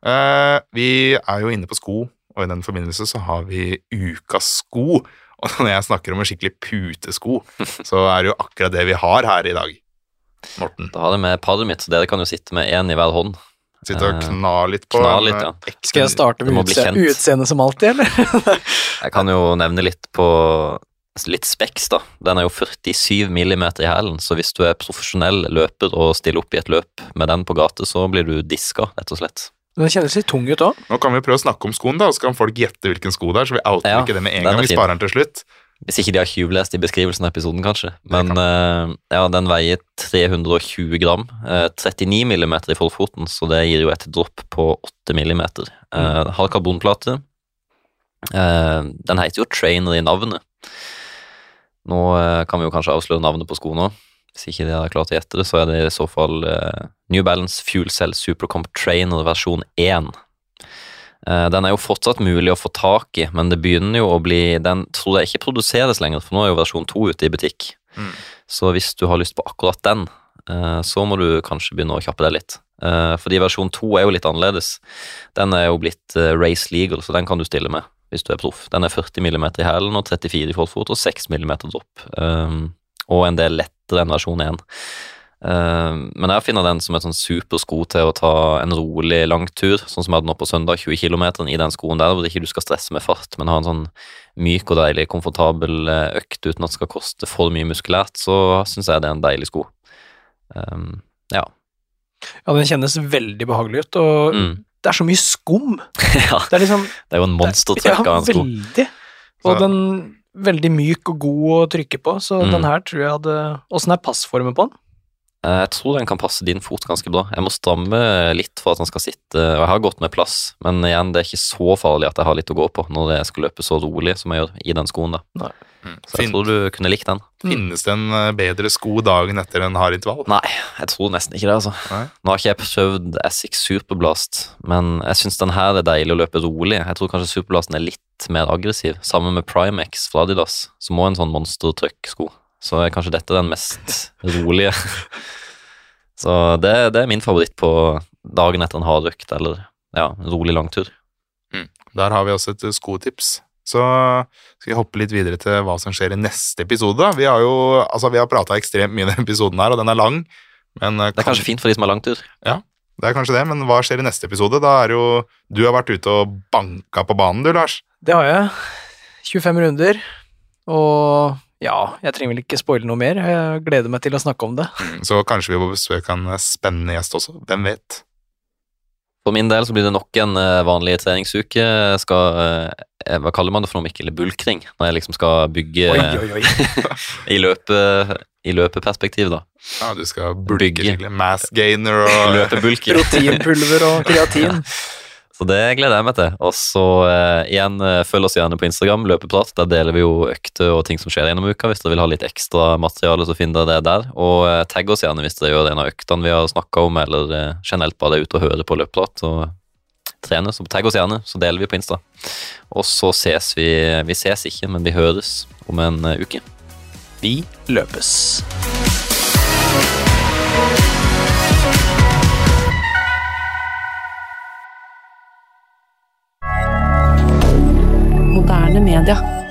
Uh, vi er jo inne på sko, og i den forbindelse så har vi ukas sko. <laughs> Og når jeg snakker om en skikkelig putesko, <laughs> så er det jo akkurat det vi har her i dag. Morten. Da har jeg med paddet mitt, så dere kan jo sitte med én i hver hånd. Sitter og kna knar litt på Kna litt, eh, ja. ekstra- Skal jeg starte med må bli utse kjent. utseendet som alltid, eller? <laughs> Jeg kan jo nevne litt på litt speks, da. Den er jo 47 millimeter i hælen, så hvis du er profesjonell løper og stiller opp i et løp med den på gate, så blir du diska, rett og slett. Den kjennes litt tung ut òg. Nå kan vi prøve å snakke om skoen, da, og så kan folk gjette hvilken sko det er. Så vi outer Ja, ikke det med en gang. Vi sparer den til slutt. Hvis ikke de har tjuvlest i beskrivelsen av episoden, kanskje. Men kan. uh, ja, den veier 320 gram. Uh, 39 millimeter i forfoten, så det gir jo et dropp på 8 millimeter. Uh, har karbonplate. Eh, den heter jo Trainer i navnet. Nå eh, kan vi jo kanskje avsløre navnet på skoene òg. Hvis ikke de har klart å gjette det, så er det i så fall eh, New Balance Fuel Cell Supercomp Trainer versjon 1. Eh, Den er jo fortsatt mulig å få tak i, men det begynner jo å bli Den tror jeg ikke produseres lenger, for nå er jo versjon 2 ute i butikk. Mm. Så hvis du har lyst på akkurat den, eh, så må du kanskje begynne å kjappe deg litt. Eh, Fordi versjon 2 er jo litt annerledes. Den er jo blitt race legal, så den kan du stille med hvis du er proff. Den er 40 mm i hælen og 34 i forfot og 6 mm dropp. Um, og en del lettere enn versjon 1. Um, men jeg finner den som et sånn supersko til å ta en rolig langtur, sånn som jeg hadde nå på søndag, 20 km i den skoen der, hvor ikke du skal stresse med fart, men ha en sånn myk og deilig, komfortabel eh, økt uten at det skal koste for mye muskulært, så syns jeg det er en deilig sko. Um, ja. Ja, den kjennes veldig behagelig ut, og Mm. det er så mye skum. <laughs> ja. Det er liksom Det er jo en monstertrøkk av en sko. veldig. Og Så- den veldig myk og god å trykke på, så Mm. den her tror jeg hadde Åssen er passformen på den? Eh, Jeg tror den kan passe din fot ganske bra. Jeg må stramme litt for at den skal sitte, og jeg har gått med plass, men igjen, det er ikke så farlig at jeg har litt å gå på når jeg skal løpe så rolig som jeg gjør i den skoen. da. Mm. Så jeg tror du kunne likt den. finnes det en eh, bedre sko dagen etter en hard intervall? Nei, jeg tror nesten ikke det, altså. Nei. Nå har ikke jeg prøvd Essex Superblast, men jeg syns den her er deilig å løpe rolig. Jeg tror kanskje Superblasten er litt mer aggressiv. Sammen med Primex fra Adidas, som må er en sånn monstertruck-sko. Så er kanskje dette den mest rolige. <laughs> Så det, det er min favoritt på dagen etter en hard økt, eller ja, en rolig langtur. Der har vi også et eh, skotips. Så skal vi hoppe litt videre til hva som skjer i neste episode. Vi har jo altså, vi har prata ekstremt mye i denne episoden her, og den er lang. Men eh, Det er kanskje fint for de som har langtur. det er kanskje det, men hva skjer i neste episode? Da er jo Du har vært ute og banka på banen, du, Lars. Det har jeg. 25 runder. Og ja, jeg trenger vel ikke spoile noe mer. Jeg gleder meg til å snakke om det. Så kanskje vi får besøke en spennende gjest også. Hvem vet? For min del så blir det nok en eh, vanlig treningsuke. Jeg skal, eh, hva kaller man det for noe, Mikkel? Bulkring? Når jeg liksom skal bygge Oi, oi, oi. <laughs> i, løpe, i løpeperspektiv, da. Ja, du skal bulke Bygge. skikkelig. Mass gainer og <laughs> Løpebulking. Proteinpulver og kreatin. <laughs> Så det gleder jeg meg til. Og så eh, igjen, eh, følg oss gjerne på Instagram, Løpeprat. Der deler vi jo økter og ting som skjer gjennom uka. Hvis dere vil ha litt ekstra materiale, så finner dere det der. Og eh, tagg oss gjerne hvis dere gjør en av øktene vi har snakka om, eller eh, generelt bare er ute og hører på Løpeprat og trener. Så tagg oss gjerne, så deler vi på Insta. Og så ses vi Vi ses ikke, men vi høres om en eh, uke. Vi løpes. Moderne media.